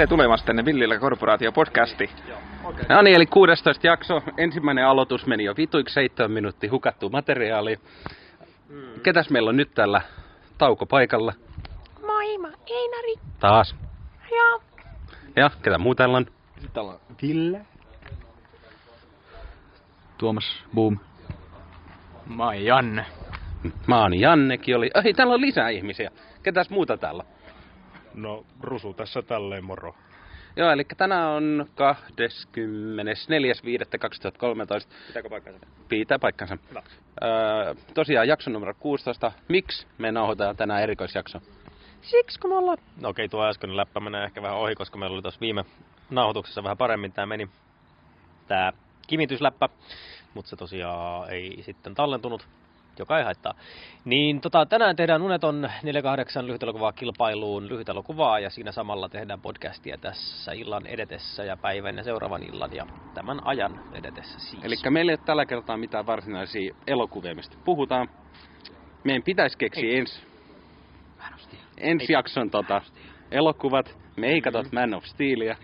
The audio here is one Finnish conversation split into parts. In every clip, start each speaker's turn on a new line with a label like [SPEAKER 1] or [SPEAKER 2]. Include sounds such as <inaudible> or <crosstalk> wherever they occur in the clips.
[SPEAKER 1] Tere tulemasta tänne Villillä Korporaatio podcasti. No niin, eli 16 jakso. Ensimmäinen aloitus meni jo vituiksi 7 minuuttia hukattu materiaali. Ketäs meillä on nyt täällä taukopaikalla?
[SPEAKER 2] Moi, mä Einari.
[SPEAKER 1] Taas.
[SPEAKER 2] Joo.
[SPEAKER 1] Ja ketä muu täällä on?
[SPEAKER 3] Täällä on Ville. Tuomas Boom.
[SPEAKER 4] Mä oon Janne.
[SPEAKER 1] Mä oon Jannekin oli. Ai, täällä on lisää ihmisiä. Ketäs muuta täällä?
[SPEAKER 5] No, Rusu tässä tälleen moro.
[SPEAKER 1] Joo, eli tänään on 24.5.2013.
[SPEAKER 3] Pitääkö paikkansa?
[SPEAKER 1] Pitää paikkansa.
[SPEAKER 3] No.
[SPEAKER 1] Öö, tosiaan jakso numero 16. Miksi me nauhoitetaan tänään erikoisjakso?
[SPEAKER 2] Siksi kun me ollaan...
[SPEAKER 3] No okei, tuo äskeinen läppä menee ehkä vähän ohi, koska meillä oli tuossa viime nauhoituksessa vähän paremmin tämä meni. Tää kimitysläppä, mutta se tosiaan ei sitten tallentunut, joka ei haittaa. Niin tota, tänään tehdään Uneton 48 lyhytelokuvaa kilpailuun lyhytelokuvaa ja siinä samalla tehdään podcastia tässä illan edetessä ja päivän ja seuraavan illan ja tämän ajan edetessä siis.
[SPEAKER 1] Eli meillä ei ole tällä kertaa mitään varsinaisia elokuvia, mistä puhutaan. Meidän pitäisi keksiä ensi, ensi jakson tota, elokuvat. Me ei katsota
[SPEAKER 3] Mm-hmm.
[SPEAKER 1] Man of Steelia,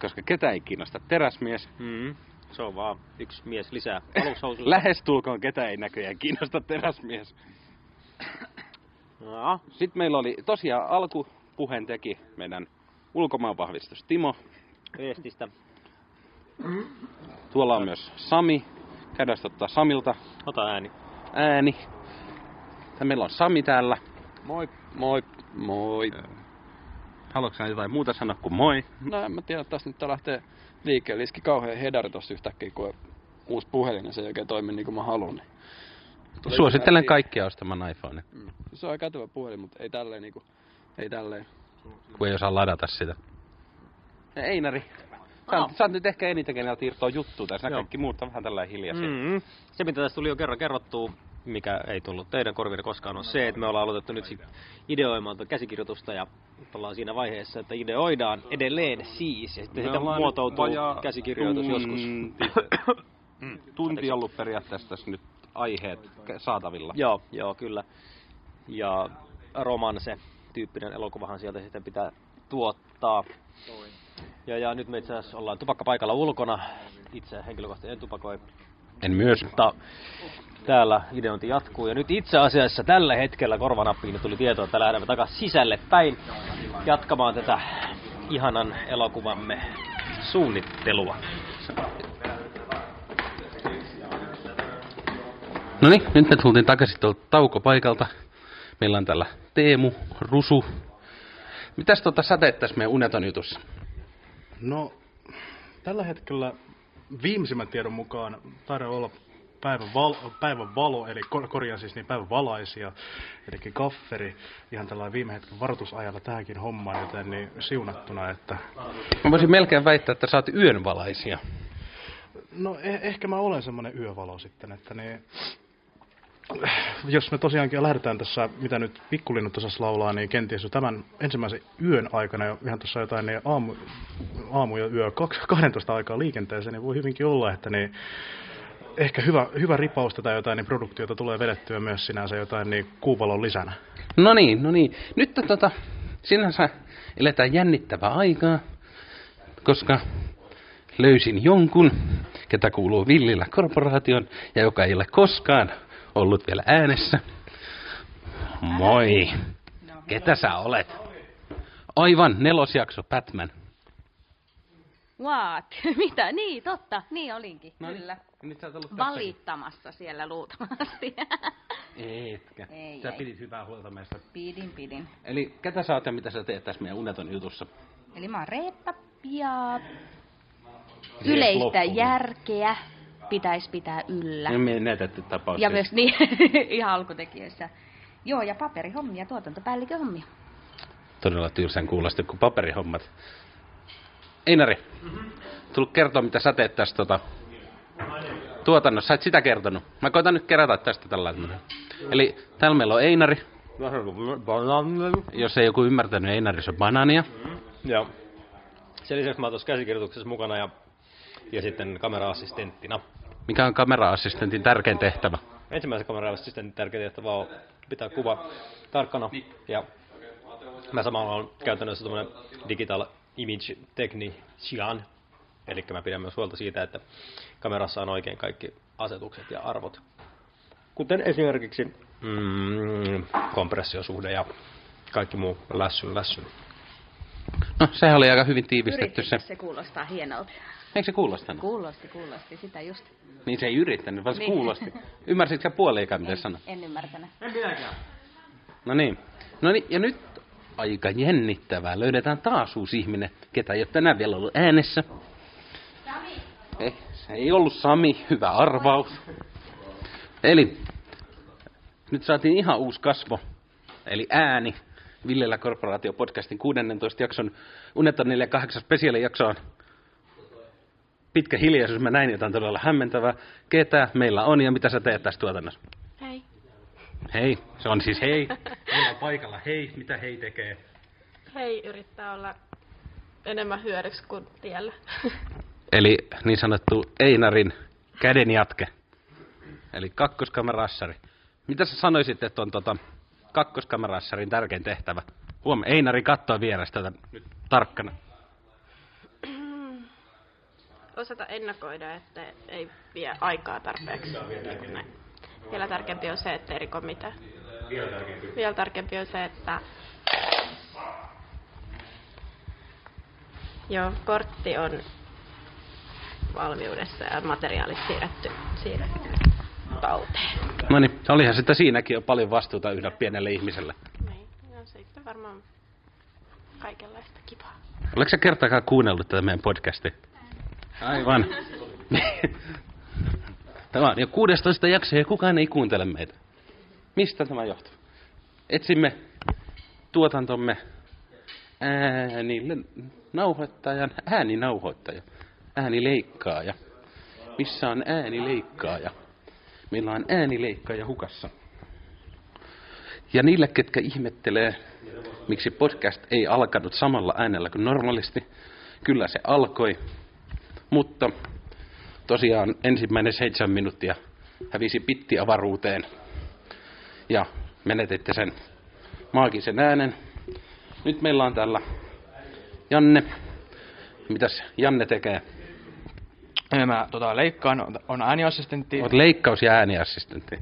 [SPEAKER 1] koska ketä ei kiinnosta teräsmies.
[SPEAKER 3] Mm, se on vaan yksi mies lisää.
[SPEAKER 1] Lähestulkoon ketä ei näköjään kiinnosta teräsmies.
[SPEAKER 3] No,
[SPEAKER 1] Sitten meillä oli tosiaan alkupuheen teki meidän ulkomaanvahvistus Timo.
[SPEAKER 3] viestistä.
[SPEAKER 1] Tuolla on myös Sami. Käydään ottaa Samilta
[SPEAKER 3] Ota ääni.
[SPEAKER 1] ääni. Ja meillä on Sami täällä.
[SPEAKER 4] Moi.
[SPEAKER 1] Moi. Moi. Haluatko jotain muuta sanoa kuin moi?
[SPEAKER 4] No en mä tiedä, tästä nyt tää lähtee liikkeelle. Iski kauhean hedari tossa yhtäkkiä, kun uusi puhelin ja se ei oikein toimi niin kuin mä haluan. Niin. Tulee
[SPEAKER 1] Suosittelen kaikkia ostamaan iPhone.
[SPEAKER 4] Mm. Se on kätevä puhelin, mutta ei tälleen niinku, ei tälleen.
[SPEAKER 1] kun ei osaa ladata sitä. Einari, sä,
[SPEAKER 3] No.
[SPEAKER 1] oot- sä oot nyt ehkä eniten keneltä irtoa juttua tässä.
[SPEAKER 3] Joo.
[SPEAKER 1] kaikki muut on vähän tällä hiljaisia. Mm.
[SPEAKER 3] Mm-hmm. Se, mitä tässä tuli jo kerran kerrottua, mikä ei tullut teidän korville koskaan, on se, että me ollaan aloitettu nyt sit ideoimaan tuota käsikirjoitusta ja ollaan siinä vaiheessa, että ideoidaan edelleen siis. Ja sitten
[SPEAKER 1] Me
[SPEAKER 3] sitä muotoutuu käsikirjoitus joskus.
[SPEAKER 1] tunti- Mm. Tunti ollut periaatteessa tässä nyt aiheet saatavilla.
[SPEAKER 3] Joo, joo, kyllä. Ja romanse tyyppinen elokuvahan sieltä sitten pitää tuottaa. Ja, ja nyt me itse asiassa ollaan tupakkapaikalla ulkona. Itse henkilökohtaisesti en tupakoi.
[SPEAKER 1] En myös.
[SPEAKER 3] Mutta täällä ideointi jatkuu. Ja nyt itse asiassa tällä hetkellä korvanappiin tuli tieto, että lähdemme takaisin sisälle päin jatkamaan tätä ihanan elokuvamme suunnittelua.
[SPEAKER 1] No niin, nyt me tultiin takaisin tuolta taukopaikalta. Meillä on täällä Teemu, Rusu. Mitäs tota sä teet tässä meidän uneton jutussa?
[SPEAKER 5] No, tällä hetkellä viimeisimmän tiedon mukaan taidaan olla päivän, val, päivän valo, eli kor, korjaan siis niin päivän valaisia, eli gafferi, ihan tällainen viime hetken varoitusajalla tähänkin hommaan, joten niin siunattuna, että
[SPEAKER 1] Mä voisin melkein väittää, että oot yönvalaisia.
[SPEAKER 5] no eh, ehkä mä olen semmoinen yövalo sitten, että niin, jos me tosiaankin lähdetään tässä, mitä nyt pikkulinnut osas laulaa, niin kenties jo tämän ensimmäisen yön aikana, jo ihan tuossa jotain niin aamu, aamu ja yö kaksi- 12 aikaa liikenteeseen, niin voi hyvinkin olla, että niin ehkä hyvä, hyvä ripausta tai jotain niin produktiota tulee vedettyä myös sinänsä jotain niin kuuvalon lisänä.
[SPEAKER 1] No niin, no niin. Nyt tota, sinänsä eletään jännittävää aikaa, koska löysin jonkun, ketä kuuluu Villillä korporaation ja joka ei ole koskaan ollut vielä äänessä. Moi. Ketä sä olet? Aivan, nelosjakso Batman.
[SPEAKER 2] What? <laughs> Mitä? Niin, totta. Niin olinkin.
[SPEAKER 1] No niin,
[SPEAKER 2] Kyllä.
[SPEAKER 1] Nyt sä oot ollut
[SPEAKER 2] Valittamassa siellä luultavasti. <laughs>
[SPEAKER 1] Etkä.
[SPEAKER 2] Ei,
[SPEAKER 1] sä
[SPEAKER 2] ei.
[SPEAKER 1] pidit hyvää huolta meistä.
[SPEAKER 2] pidin, pidin.
[SPEAKER 1] Eli ketä sä oot ja mitä sä teet tässä meidän uneton jutussa?
[SPEAKER 2] Eli mä oon Reetta
[SPEAKER 1] Jees,
[SPEAKER 2] yleistä
[SPEAKER 1] loppuun.
[SPEAKER 2] järkeä pitäisi pitää yllä.
[SPEAKER 1] Ja menetetty tapaus.
[SPEAKER 2] Ja myös niin, <laughs> ihan alkutekijöissä. Joo, ja paperihommia, tuotantopäällikön hommia.
[SPEAKER 1] Todella tylsän kuulosti kuin paperihommat. Einari, tullut kertoa mitä sä teet tästä tota, tuotannossa. Sä et sitä kertonut. Mä koitan nyt kerätä tästä tällainen. Eli täällä meillä on Einari. Jos ei joku ymmärtänyt, Einari se on banaania.
[SPEAKER 3] Ja sen lisäksi mä oon tuossa käsikirjoituksessa mukana ja, ja sitten kamera-assistenttina.
[SPEAKER 1] Mikä on kamera-assistentin tärkein tehtävä?
[SPEAKER 3] Ensimmäisen kamera-assistentin tärkeä tehtävä on pitää kuva tarkkana ja mä samalla on käytännössä tämmönen digital image technician. Eli mä pidän myös huolta siitä, että kamerassa on oikein kaikki asetukset ja arvot. Kuten esimerkiksi mm, kompressiosuhde ja kaikki muu lässyn lässyn.
[SPEAKER 1] No, sehän oli aika hyvin tiivistetty se.
[SPEAKER 2] Se kuulostaa hienolta.
[SPEAKER 1] Eikö se kuulostanut?
[SPEAKER 2] Kuulosti, kuulosti, sitä just.
[SPEAKER 1] Niin se ei yrittänyt, vaan se
[SPEAKER 2] Niin.
[SPEAKER 1] kuulosti. Ymmärsitkö sä puoliikaan, mitä sanoin?
[SPEAKER 2] En ymmärtänyt.
[SPEAKER 1] No niin. No niin, ja nyt aika jännittävää. Löydetään taas uusi ihminen, ketä ei ole tänään vielä ollut äänessä. Ei, se ei ollut Sami, hyvä arvaus. Eli nyt saatiin ihan uusi kasvo, eli ääni. Villellä Korporaatio podcastin 16 jakson Uneton 48 spesiaalijakso on pitkä hiljaisuus. Mä näin jotain todella hämmentävää. Ketä meillä on ja mitä sä teet tässä tuotannossa?
[SPEAKER 6] Hei.
[SPEAKER 1] Se on siis hei. <laughs> Meillä on paikalla hei, mitä hei tekee?
[SPEAKER 6] Hei yrittää olla enemmän hyödyksi kuin tiellä. <laughs>
[SPEAKER 1] Eli niin sanottu Einarin kädenjatke. Eli kakkoskameraassari. Mitä sä sanoisit, että on tota kakkoskamerassarin tärkein tehtävä? Huom, Einari kattoo vierestä tätä nyt tarkkana. <clears throat>
[SPEAKER 6] Osata ennakoida, että ei vie aikaa tarpeeksi. Näin. Vielä tärkeämpi on se, että ei riko mitään. Vielä tärkeämpi on se, että... Joo, kortti on valmiudessa ja materiaalit siirretty, siirretty talteen.
[SPEAKER 1] No niin, olihan sitä siinäkin jo paljon vastuuta yhdellä pienelle ihmiselle.
[SPEAKER 6] Niin, no sitten varmaan kaikenlaista kivaa.
[SPEAKER 1] Oletko sä kertaakaan kuunnellut tätä meidän podcastia? Aivan. Tämä on jo 16 jakso ja kukaan ei kuuntele meitä. Mistä tämä johtuu? Etsimme tuotantomme äänille nauhoittajan, ääninauhoittaja, äänileikkaaja. Missä on äänileikkaaja? Meillä on äänileikkaaja hukassa. Ja niille, ketkä ihmettelee, miksi podcast ei alkanut samalla äänellä kuin normaalisti, kyllä se alkoi. Mutta tosiaan ensimmäinen seitsemän minuuttia hävisi pitti avaruuteen ja menetitte sen maagisen äänen. Nyt meillä on täällä Janne. Mitäs Janne tekee?
[SPEAKER 7] Mä tota, leikkaan, on- ääniassistentti.
[SPEAKER 1] Olet leikkaus- ja ääniassistentti.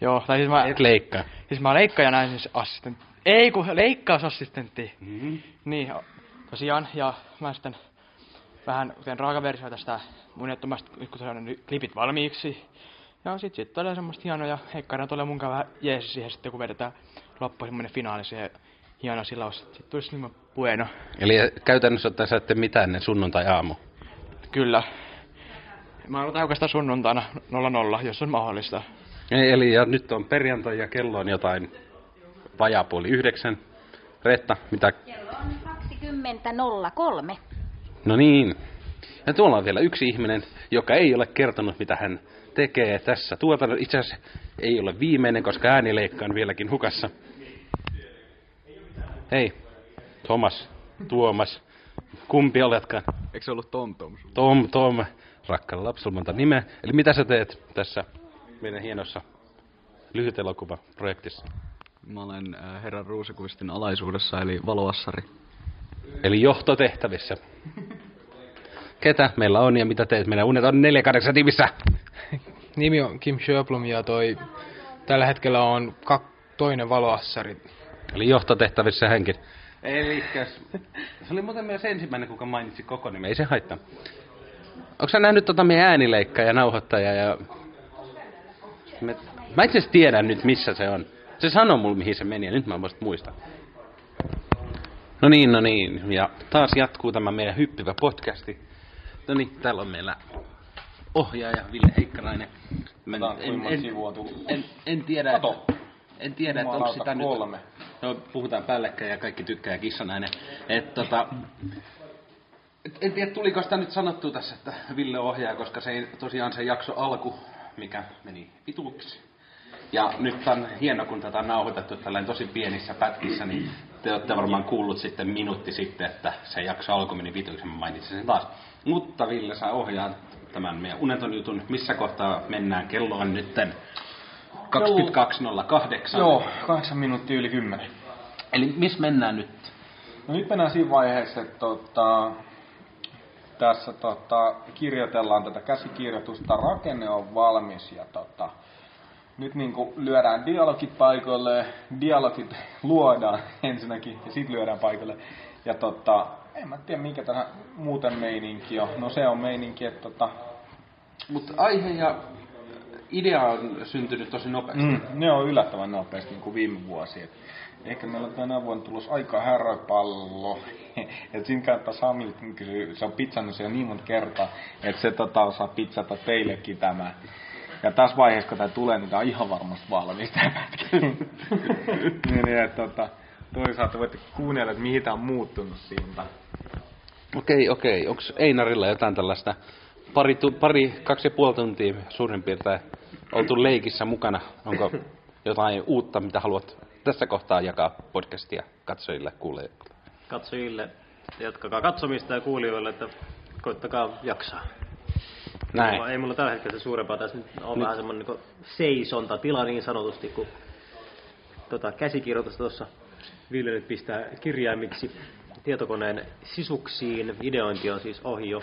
[SPEAKER 7] Joo, tai siis mä,
[SPEAKER 1] Et leikkaa.
[SPEAKER 7] siis mä leikkaajan ääniassistentti. Ei kun leikkausassistentti.
[SPEAKER 1] Mm-hmm.
[SPEAKER 7] Niin, tosiaan, ja mä sitten vähän teen raakaversio tästä unettomasta, nyt kun se on nyt klipit valmiiksi. Ja sit sit tulee semmoista hienoja, heikkana tulee munkaan vähän jeesi siihen sitten, kun vedetään loppu semmonen finaali siihen hieno silaus. Sitten tulisi niin bueno.
[SPEAKER 1] Eli käytännössä ottaen sä ette mitään ne sunnuntai-aamu.
[SPEAKER 7] Kyllä. Mä aloitan oikeastaan sunnuntaina 00, jos on mahdollista.
[SPEAKER 1] Ei, Eli ja nyt on perjantai ja kello on jotain vajapuoli yhdeksän. Reetta, mitä?
[SPEAKER 2] Kello on 20.03.
[SPEAKER 1] No niin. Ja tuolla on vielä yksi ihminen, joka ei ole kertonut, mitä hän tekee tässä tuotannossa. Itse asiassa ei ole viimeinen, koska äänileikka on vieläkin hukassa. Hei, Thomas, Tuomas, kumpi oletkaan?
[SPEAKER 4] Eikö se ollut Tom Tom? sulla?
[SPEAKER 1] Tom, Tom, rakkaalla lapsella monta nimeä. Eli mitä sä teet tässä meidän hienossa lyhytelokuvaprojektissa?
[SPEAKER 4] Mä olen äh, herran Ruusikuistin alaisuudessa, eli valoassari.
[SPEAKER 1] Eli johtotehtävissä. Ketä meillä on ja mitä teet? Meidän unet on 48 tiimissä.
[SPEAKER 8] Nimi on Kim Sjöblom ja toi tällä hetkellä on kak, toinen valoassari.
[SPEAKER 1] Eli johtotehtävissä hänkin. Elikäs. Se oli muuten myös ensimmäinen, kuka mainitsi koko nimen. Ei se haittaa. Onko sä nähnyt tota meidän äänileikkaa ja nauhoittaja ja... Me... Mä itse asiassa tiedän nyt, missä se on. Se sanoi mulle, mihin se meni, ja nyt mä en muista. No niin, no niin. Ja taas jatkuu tämä meidän hyppivä podcasti. No niin, täällä on meillä ohjaaja Ville Heikkarainen. Mä en, en, en, en, tiedä, että, en tiedä, että onko sitä
[SPEAKER 4] kolme.
[SPEAKER 1] nyt... No, puhutaan päällekkäin ja kaikki tykkää kissanainen. Et, tota, et, en tiedä, tuliko sitä nyt sanottu tässä, että Ville ohjaa, koska se ei tosiaan se jakso alku, mikä meni vituuksi. Ja nyt on hieno, kun tätä on nauhoitettu tällainen tosi pienissä pätkissä, niin te olette varmaan kuullut sitten minuutti sitten, että se jakso alku meni vituuksi, mä mainitsin sen taas. Mutta Ville, sä ohjaat tämän meidän uneton jutun. Missä kohtaa mennään? Kello on nytten 22.08.
[SPEAKER 7] Joo, kahdeksan minuuttia yli kymmenen.
[SPEAKER 1] Eli missä mennään nyt?
[SPEAKER 9] No nyt mennään siinä vaiheessa, että tota, tässä tota, kirjoitellaan tätä käsikirjoitusta, rakenne on valmis ja tota, nyt niin kuin lyödään dialogit paikoille, dialogit luodaan ensinnäkin ja sitten lyödään paikoille. Ja tota, en mä tiedä mikä tähän muuten meininki on. No se on meininki, että tota,
[SPEAKER 1] Mutta aihe ja idea on syntynyt tosi nopeasti.
[SPEAKER 9] mm, ne on yllättävän nopeasti niin kuin viime vuosi. Et ehkä meillä on tänä vuonna tulos aika häröpallo. <laughs> Et siinä kannattaa Samilta kysyä, se on pizzannut siellä niin monta kertaa, että se tota, osaa pizzata teillekin tämä. Ja tässä vaiheessa, kun tämä tulee, niin tämä on ihan varmasti valmis tämä pätkä. <laughs> niin, niin, että tota, toisaalta voitte kuunnella, että mihin tämä on muuttunut siitä.
[SPEAKER 1] Okei, okei. Onko Einarilla jotain tällaista pari, tu, pari, kaksi ja puoli tuntia suurin piirtein oltu leikissä mukana? Onko jotain uutta, mitä haluat tässä kohtaa jakaa podcastia katsojille, kuulijoille?
[SPEAKER 3] Katsojille, jatkakaa katsomista ja kuulijoille, että koittakaa jaksaa.
[SPEAKER 1] Näin.
[SPEAKER 3] Mulla- Ei mulla tällä hetkellä se suurempaa. Tässä nyt on vähän semmoinen niin seisontatila niin sanotusti, kun tota, käsikirjoitusta tuossa Ville nyt pistää kirjaimiksi tietokoneen sisuksiin. Ideointi on siis ohi jo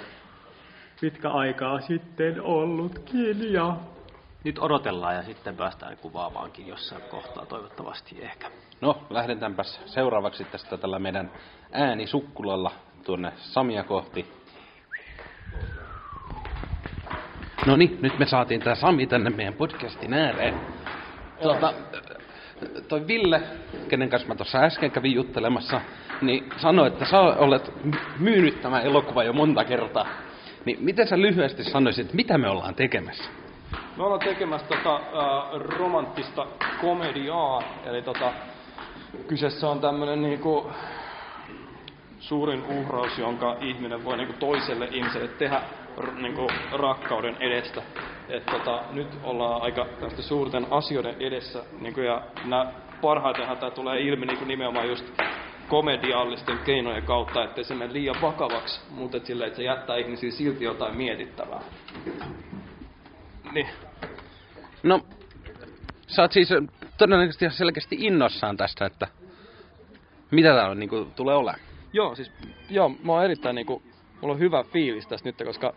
[SPEAKER 3] pitkä aikaa sitten ollutkin ja nyt odotellaan ja sitten päästään kuvaamaankin jossain kohtaa toivottavasti ehkä.
[SPEAKER 1] No, lähdetäänpäs seuraavaksi tästä tällä meidän äänisukkulalla tuonne Samia kohti. No niin, nyt me saatiin tää Sami tänne meidän podcastin ääreen. Tuota, toi Ville, kenen kanssa mä tuossa äsken kävin juttelemassa, niin sanoi, että sä olet myynyt tämän elokuvan jo monta kertaa. Niin miten sä lyhyesti sanoisit, mitä me ollaan tekemässä?
[SPEAKER 10] Me ollaan tekemässä tota, äh, romanttista komediaa, eli tota, kyseessä on tämmönen niinku suurin uhraus, jonka ihminen voi niinku toiselle ihmiselle tehdä niinku rakkauden edestä. Et tota, nyt ollaan aika tästä suurten asioiden edessä, niinku, ja nää, parhaitenhan tämä tulee ilmi niinku nimenomaan just komediallisten keinojen kautta, ettei se mene liian vakavaksi, mutta et silleen, että se jättää ihmisiä silti jotain mietittävää. Niin.
[SPEAKER 1] No, sä oot siis todennäköisesti ihan selkeästi innossaan tästä, että mitä täällä niinku tulee olemaan.
[SPEAKER 10] Joo, siis joo, mä oon erittäin niinku, mulla on hyvä fiilis tästä nyt, koska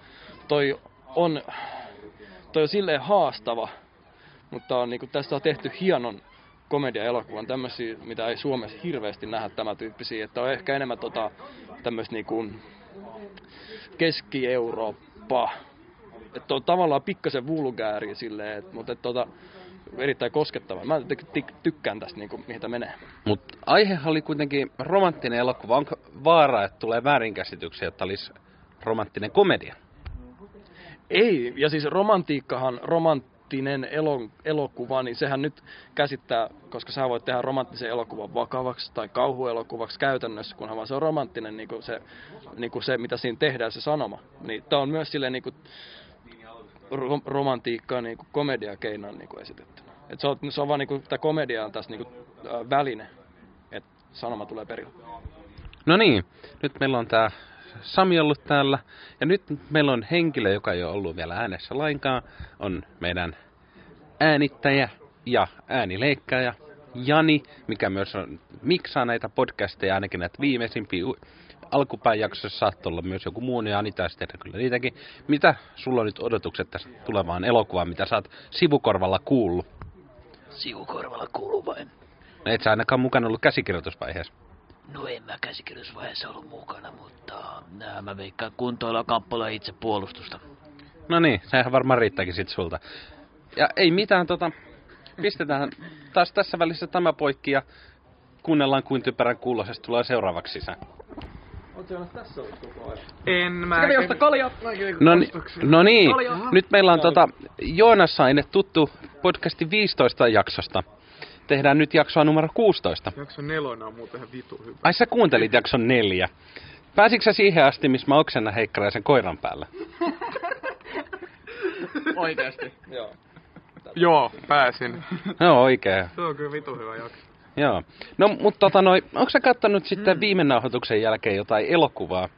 [SPEAKER 10] toi on, toi on silleen haastava, mutta on niinku, tästä on tehty hienon komedia-elokuvan, tämmöisiä, mitä ei Suomessa hirveästi nähdä tämän tyyppisiä, että on ehkä enemmän tota, tämmöistä niinku Keski-Eurooppa, että on tavallaan pikkasen vulgääri silleen, et, mutta et, tota, erittäin koskettava. Mä ty- ty- tykkään tästä, niinku, mihin tämä menee.
[SPEAKER 1] Mutta aihehan oli kuitenkin romanttinen elokuva. Onko vaara, että tulee väärinkäsityksiä, että olisi romanttinen komedia?
[SPEAKER 10] Ei, ja siis romantiikkahan, romanttinen elo, elokuva, niin sehän nyt käsittää, koska sä voit tehdä romanttisen elokuvan vakavaksi tai kauhuelokuvaksi käytännössä, kunhan vaan se on romanttinen niin kuin se, niin kuin se, mitä siinä tehdään, se sanoma. Niin tämä on myös silleen niin kuin ro- romantiikkaa niin kuin komediakeinon niin kuin esitettynä. Et se, on, se on vaan niin kuin, tämä komedia on tässä niin kuin, äh, väline, että sanoma tulee perille.
[SPEAKER 1] No niin, nyt meillä on tää Sami ollut täällä. Ja nyt meillä on henkilö, joka ei ole ollut vielä äänessä lainkaan. On meidän äänittäjä ja äänileikkaaja Jani, mikä myös on, miksaa näitä podcasteja, ainakin näitä viimeisimpiä alkupään jaksossa saattoi olla myös joku muu, niin Jani taisi tehdä kyllä niitäkin. Mitä sulla on nyt odotukset tästä tulevaan elokuvaan, mitä sä oot sivukorvalla kuullut?
[SPEAKER 11] Sivukorvalla kuuluu vain.
[SPEAKER 1] No et sä ainakaan mukana ollut käsikirjoitusvaiheessa.
[SPEAKER 11] No en mä käsikirjoitusvaiheessa ollut mukana, mutta nää mä veikkaan kuntoilla kappaleja itse puolustusta.
[SPEAKER 1] No niin, sehän varmaan riittääkin sit sulta. Ja ei mitään, tota, pistetään taas tässä välissä tämä poikki ja kuunnellaan kuin typerän kuulosesta tulee seuraavaksi sisään.
[SPEAKER 12] En mä...
[SPEAKER 13] Kävi ostaa kaljaa.
[SPEAKER 1] No, ni, no niin, nyt meillä on tota Joonas Saine tuttu podcasti 15 jaksosta. Tehdään nyt jaksoa numero 16.
[SPEAKER 13] Jakso nelonen on muuten ihan vitu hyvä.
[SPEAKER 1] Ai sä kuuntelit jakson neljä. Pääsitkö sä siihen asti, missä mä oksennan heikkaraisen koiran päällä?
[SPEAKER 12] Oikeesti.
[SPEAKER 10] Joo.
[SPEAKER 13] Joo, pääsin.
[SPEAKER 1] No oikein.
[SPEAKER 13] Se on kyllä vitu hyvä jakso.
[SPEAKER 1] Joo. No, mutta tota noi, onko sä kattonut sitten viime nauhoituksen jälkeen jotain elokuvaa,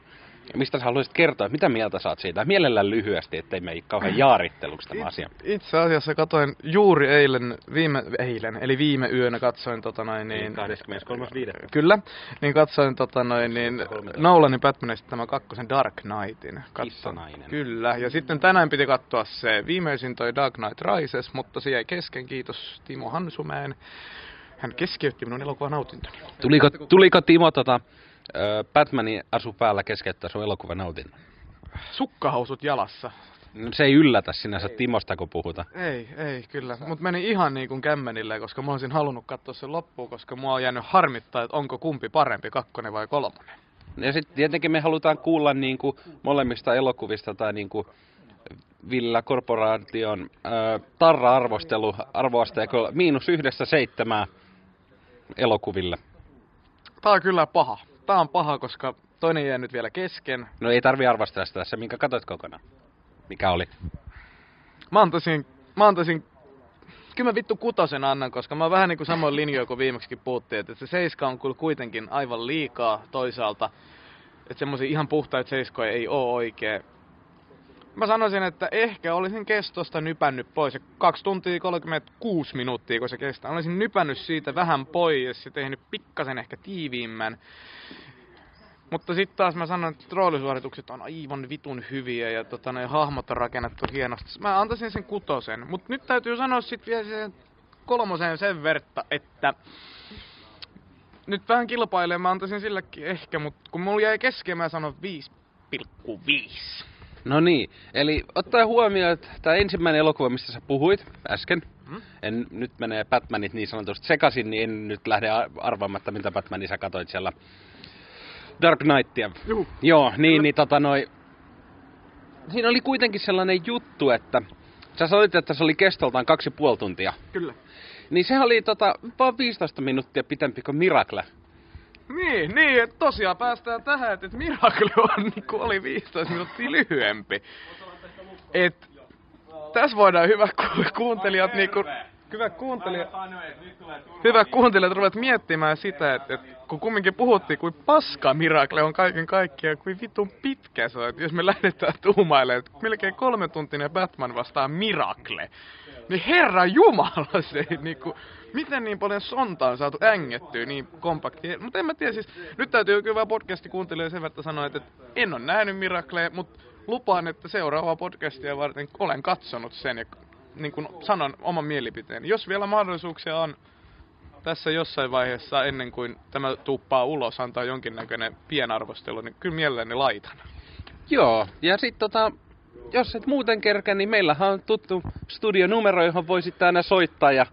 [SPEAKER 1] Mistä sä haluaisit kertoa, mitä mieltä saat siitä? Mielellään lyhyesti, ettei mene kauhean jaaritteluksi tämä asia.
[SPEAKER 9] Itse asiassa katoin juuri eilen, viime, eilen, eli viime yönä katsoin tota noin niin...
[SPEAKER 1] 23.5.
[SPEAKER 9] Kyllä, niin katsoin tota noin niin Nolanin Batmanista tämä kakkosen Dark Knightin.
[SPEAKER 1] Kissanainen.
[SPEAKER 9] Kyllä, ja sitten tänään piti katsoa se viimeisin toi Dark Knight Rises, mutta se jäi kesken, kiitos Timo Hansumäen. Hän keskeytti minun elokuvan nautintoni.
[SPEAKER 1] Tuliko, tuliko Timo tota, Batmanin asu päällä keskeyttää sun elokuvan nautinnon?
[SPEAKER 9] Sukkahousut jalassa.
[SPEAKER 1] No, Se ei yllätä sinänsä Timosta, kun puhutaan.
[SPEAKER 9] Ei, ei kyllä. Mut meni ihan niin kuin kämmenille, koska mä olisin halunnut katsoa sen loppuun, koska mua on jäänyt harmittaa, että onko kumpi parempi, kakkonen vai kolmonen.
[SPEAKER 1] Ja sitten tietenkin me halutaan kuulla niin kuin molemmista elokuvista tai niin kuin Villa Corporation ö, tarra-arvostelu arvoasteikolla miinus yhdestä seitsemää elokuville.
[SPEAKER 9] Tää on kyllä paha. Tää on paha, koska toinen jää nyt vielä kesken.
[SPEAKER 1] No ei tarvi arvostella sitä, se minkä katsoit kokonaan. Mikä oli?
[SPEAKER 9] Mä antaisin, mä antaisin kyllä mä vittu kutosen annan, koska mä oon vähän niinku samoin linjoilla kuin viimeksikin puhuttiin, että se seiska on kyllä kuitenkin aivan liikaa toisaalta. Että semmoisia ihan puhtaita seiskoja ei oo oikein. Mä sanoisin, että ehkä olisin kestosta nypännyt pois. Ja 2 tuntia 36 minuuttia, kun se kestää. Olisin nypännyt siitä vähän pois ja tehnyt pikkasen ehkä tiiviimmän. Mutta sitten taas mä sanon, että roolisuoritukset on aivan vitun hyviä ja tota, ne hahmot on rakennettu hienosti. Mä antaisin sen kutosen. Mutta nyt täytyy sanoa sitten vielä sen kolmosen sen verta, että nyt vähän kilpailee, mä antaisin silläkin ehkä, mutta kun mulla jäi kesken, mä sanon 5,5.
[SPEAKER 1] No niin, eli ottaen huomioon, että tämä ensimmäinen elokuva, mistä sä puhuit äsken,
[SPEAKER 9] Hmm?
[SPEAKER 1] en nyt menee Batmanit niin sanotusti sekaisin, niin en nyt lähde arvaamatta, mitä Batmania sä katoit siellä Dark Knightia.
[SPEAKER 9] Juhu.
[SPEAKER 1] Joo, niin, niin tota noi... Siinä oli kuitenkin sellainen juttu, että sä sanoit, että se oli kestoltaan kaksi puoli tuntia.
[SPEAKER 9] Kyllä.
[SPEAKER 1] Niin se oli tota, vaan 15 minuuttia pitempi kuin Miracle.
[SPEAKER 9] Niin, niin, että tosiaan päästään tähän, että et Miracle on, niin kuin oli 15 minuuttia lyhyempi. Et, tässä voidaan hyvä ku- kuuntelijat niinku... Hyvä kuuntelija, hyvä kuuntelijat ruvet miettimään sitä, että, että kun kumminkin puhuttiin, kuin paska Miracle on kaiken kaikkiaan, kuin vitun pitkä se on. Että jos me lähdetään tuumailemaan, että melkein kolme tuntinen Batman vastaa Miracle, niin herra jumala se ei niinku... Miten niin paljon sontaa on saatu ängettyä niin kompakti? Mutta en mä tiedä, siis nyt täytyy kyllä podcasti kuuntelemaan sen verran sanoa, että, en ole nähnyt Miraclea, mutta lupaan, että seuraavaa podcastia varten olen katsonut sen ja niin kuin sanon oman mielipiteen. Jos vielä mahdollisuuksia on tässä jossain vaiheessa ennen kuin tämä tuppaa ulos antaa jonkinnäköinen pienarvostelu, niin kyllä mielelläni laitan.
[SPEAKER 1] Joo, ja sitten tota, jos et muuten kerkä, niin meillähän on tuttu studionumero, johon voi sitten aina soittaa ja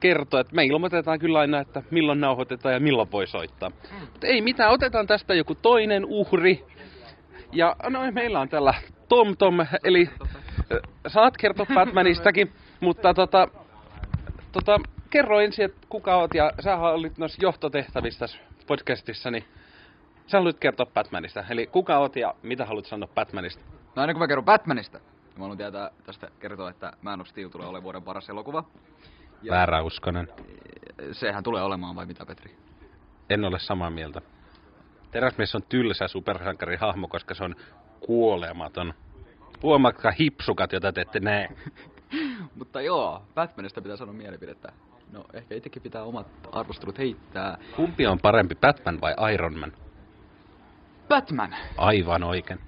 [SPEAKER 1] kertoa, että me ilmoitetaan kyllä aina, että milloin nauhoitetaan ja milloin voi soittaa. Mutta ei mitään, otetaan tästä joku toinen uhri. Ja no, meillä on tällä Tom Tom, eli äh, saat kertoa Batmanistakin, <laughs> mutta tota, tota, kerro ensin, että kuka oot ja sä olit noissa johtotehtävissä podcastissa, niin sä haluat kertoa Batmanista. Eli kuka oot ja mitä haluat sanoa Batmanista?
[SPEAKER 12] No aina kun mä kerron Batmanista, niin mä haluan tietää tästä kertoa, että Man of Steel tulee olemaan vuoden paras elokuva. Ja
[SPEAKER 1] Vääräuskonen.
[SPEAKER 12] sehän tulee olemaan vai mitä Petri?
[SPEAKER 1] En ole samaa mieltä. Teräsmies on tylsä supersankarihahmo, koska se on kuolematon. Huomatkaa hipsukat, joita te ette näe. <laughs>
[SPEAKER 12] Mutta joo, Batmanista pitää sanoa mielipidettä. No ehkä itsekin pitää omat arvostelut heittää.
[SPEAKER 1] Kumpi on parempi, Batman vai Iron Man?
[SPEAKER 12] Batman!
[SPEAKER 1] Aivan oikein.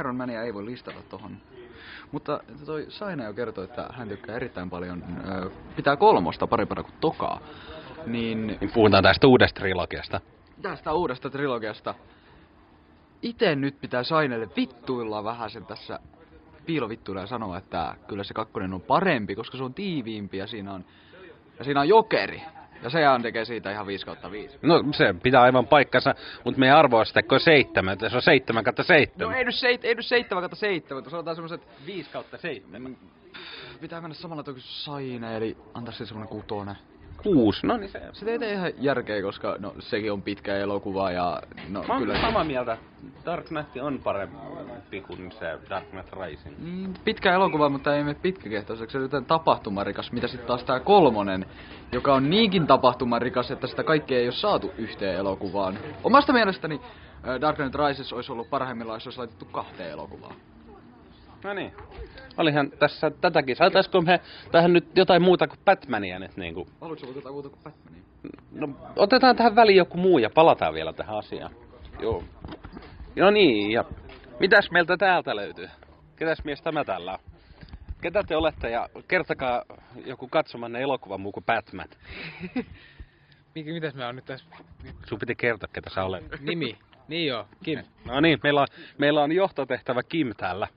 [SPEAKER 12] Iron Mania ei voi listata tohon. Mutta toi Saina jo kertoi, että hän tykkää erittäin paljon, ö, pitää kolmosta parempana kuin tokaa. Niin
[SPEAKER 1] Niin puhutaan tästä uudesta trilogiasta.
[SPEAKER 12] tästä uudesta trilogiasta. Ite nyt pitää Sainelle vittuilla vähän sen tässä piilovittuilla ja sanoa, että kyllä se kakkonen on parempi, koska se on tiiviimpi ja siinä on, ja siinä on jokeri. Ja sehän tekee siitä ihan 5 kautta 5.
[SPEAKER 1] No se pitää aivan paikkansa, mutta meidän arvoasteikko on seitsemän, että se on seitsemän kautta
[SPEAKER 12] No
[SPEAKER 1] seitsemän.
[SPEAKER 12] ei nyt, seit, ei nyt 7 kautta 7, mutta sanotaan semmoset
[SPEAKER 1] 5 kautta seitsemän.
[SPEAKER 12] Pitää mennä samalla kuin Saine, eli antaa se semmonen kutonen.
[SPEAKER 1] Kuusi, no niin se.
[SPEAKER 12] Se ei tee ihan järkeä, koska no, sekin on pitkä elokuva ja no
[SPEAKER 1] Mä
[SPEAKER 12] kyllä...
[SPEAKER 1] samaa mieltä. Dark Knight on parempi kuin se Dark Knight Rising.
[SPEAKER 12] Mm, pitkä elokuva, mutta ei mene pitkäkehtoiseksi. Se on jotain tapahtumarikas, mitä sitten taas tää kolmonen, joka on niinkin tapahtumarikas, että sitä kaikkea ei ole saatu yhteen elokuvaan. Omasta mielestäni Ö, Dark Knight Rises olisi ollut parhaimmillaan, jos olisi laitettu kahteen elokuvaan.
[SPEAKER 1] No niin. Olihan tässä tätäkin. Saataisiko me tähän nyt jotain muuta kuin Batmania nyt niinku?
[SPEAKER 12] Haluatko olla jotain muuta kuin Batmania?
[SPEAKER 1] No, otetaan tähän väliin joku muu ja palataan vielä tähän asiaan. Joo. No niin, ja mitäs meiltä täältä löytyy? Ketäs mies tämä täällä on? Ketä te olette ja kertokaa joku katsomanne elokuva muu kuin Batman. <laughs>
[SPEAKER 8] Mikä, mitäs mä oon nyt tässä?
[SPEAKER 1] Sun piti kertoa, ketä sä olet.
[SPEAKER 8] Nimi. Niin joo, Kim.
[SPEAKER 1] No niin, meillä on, meillä on johtotehtävä Kim täällä.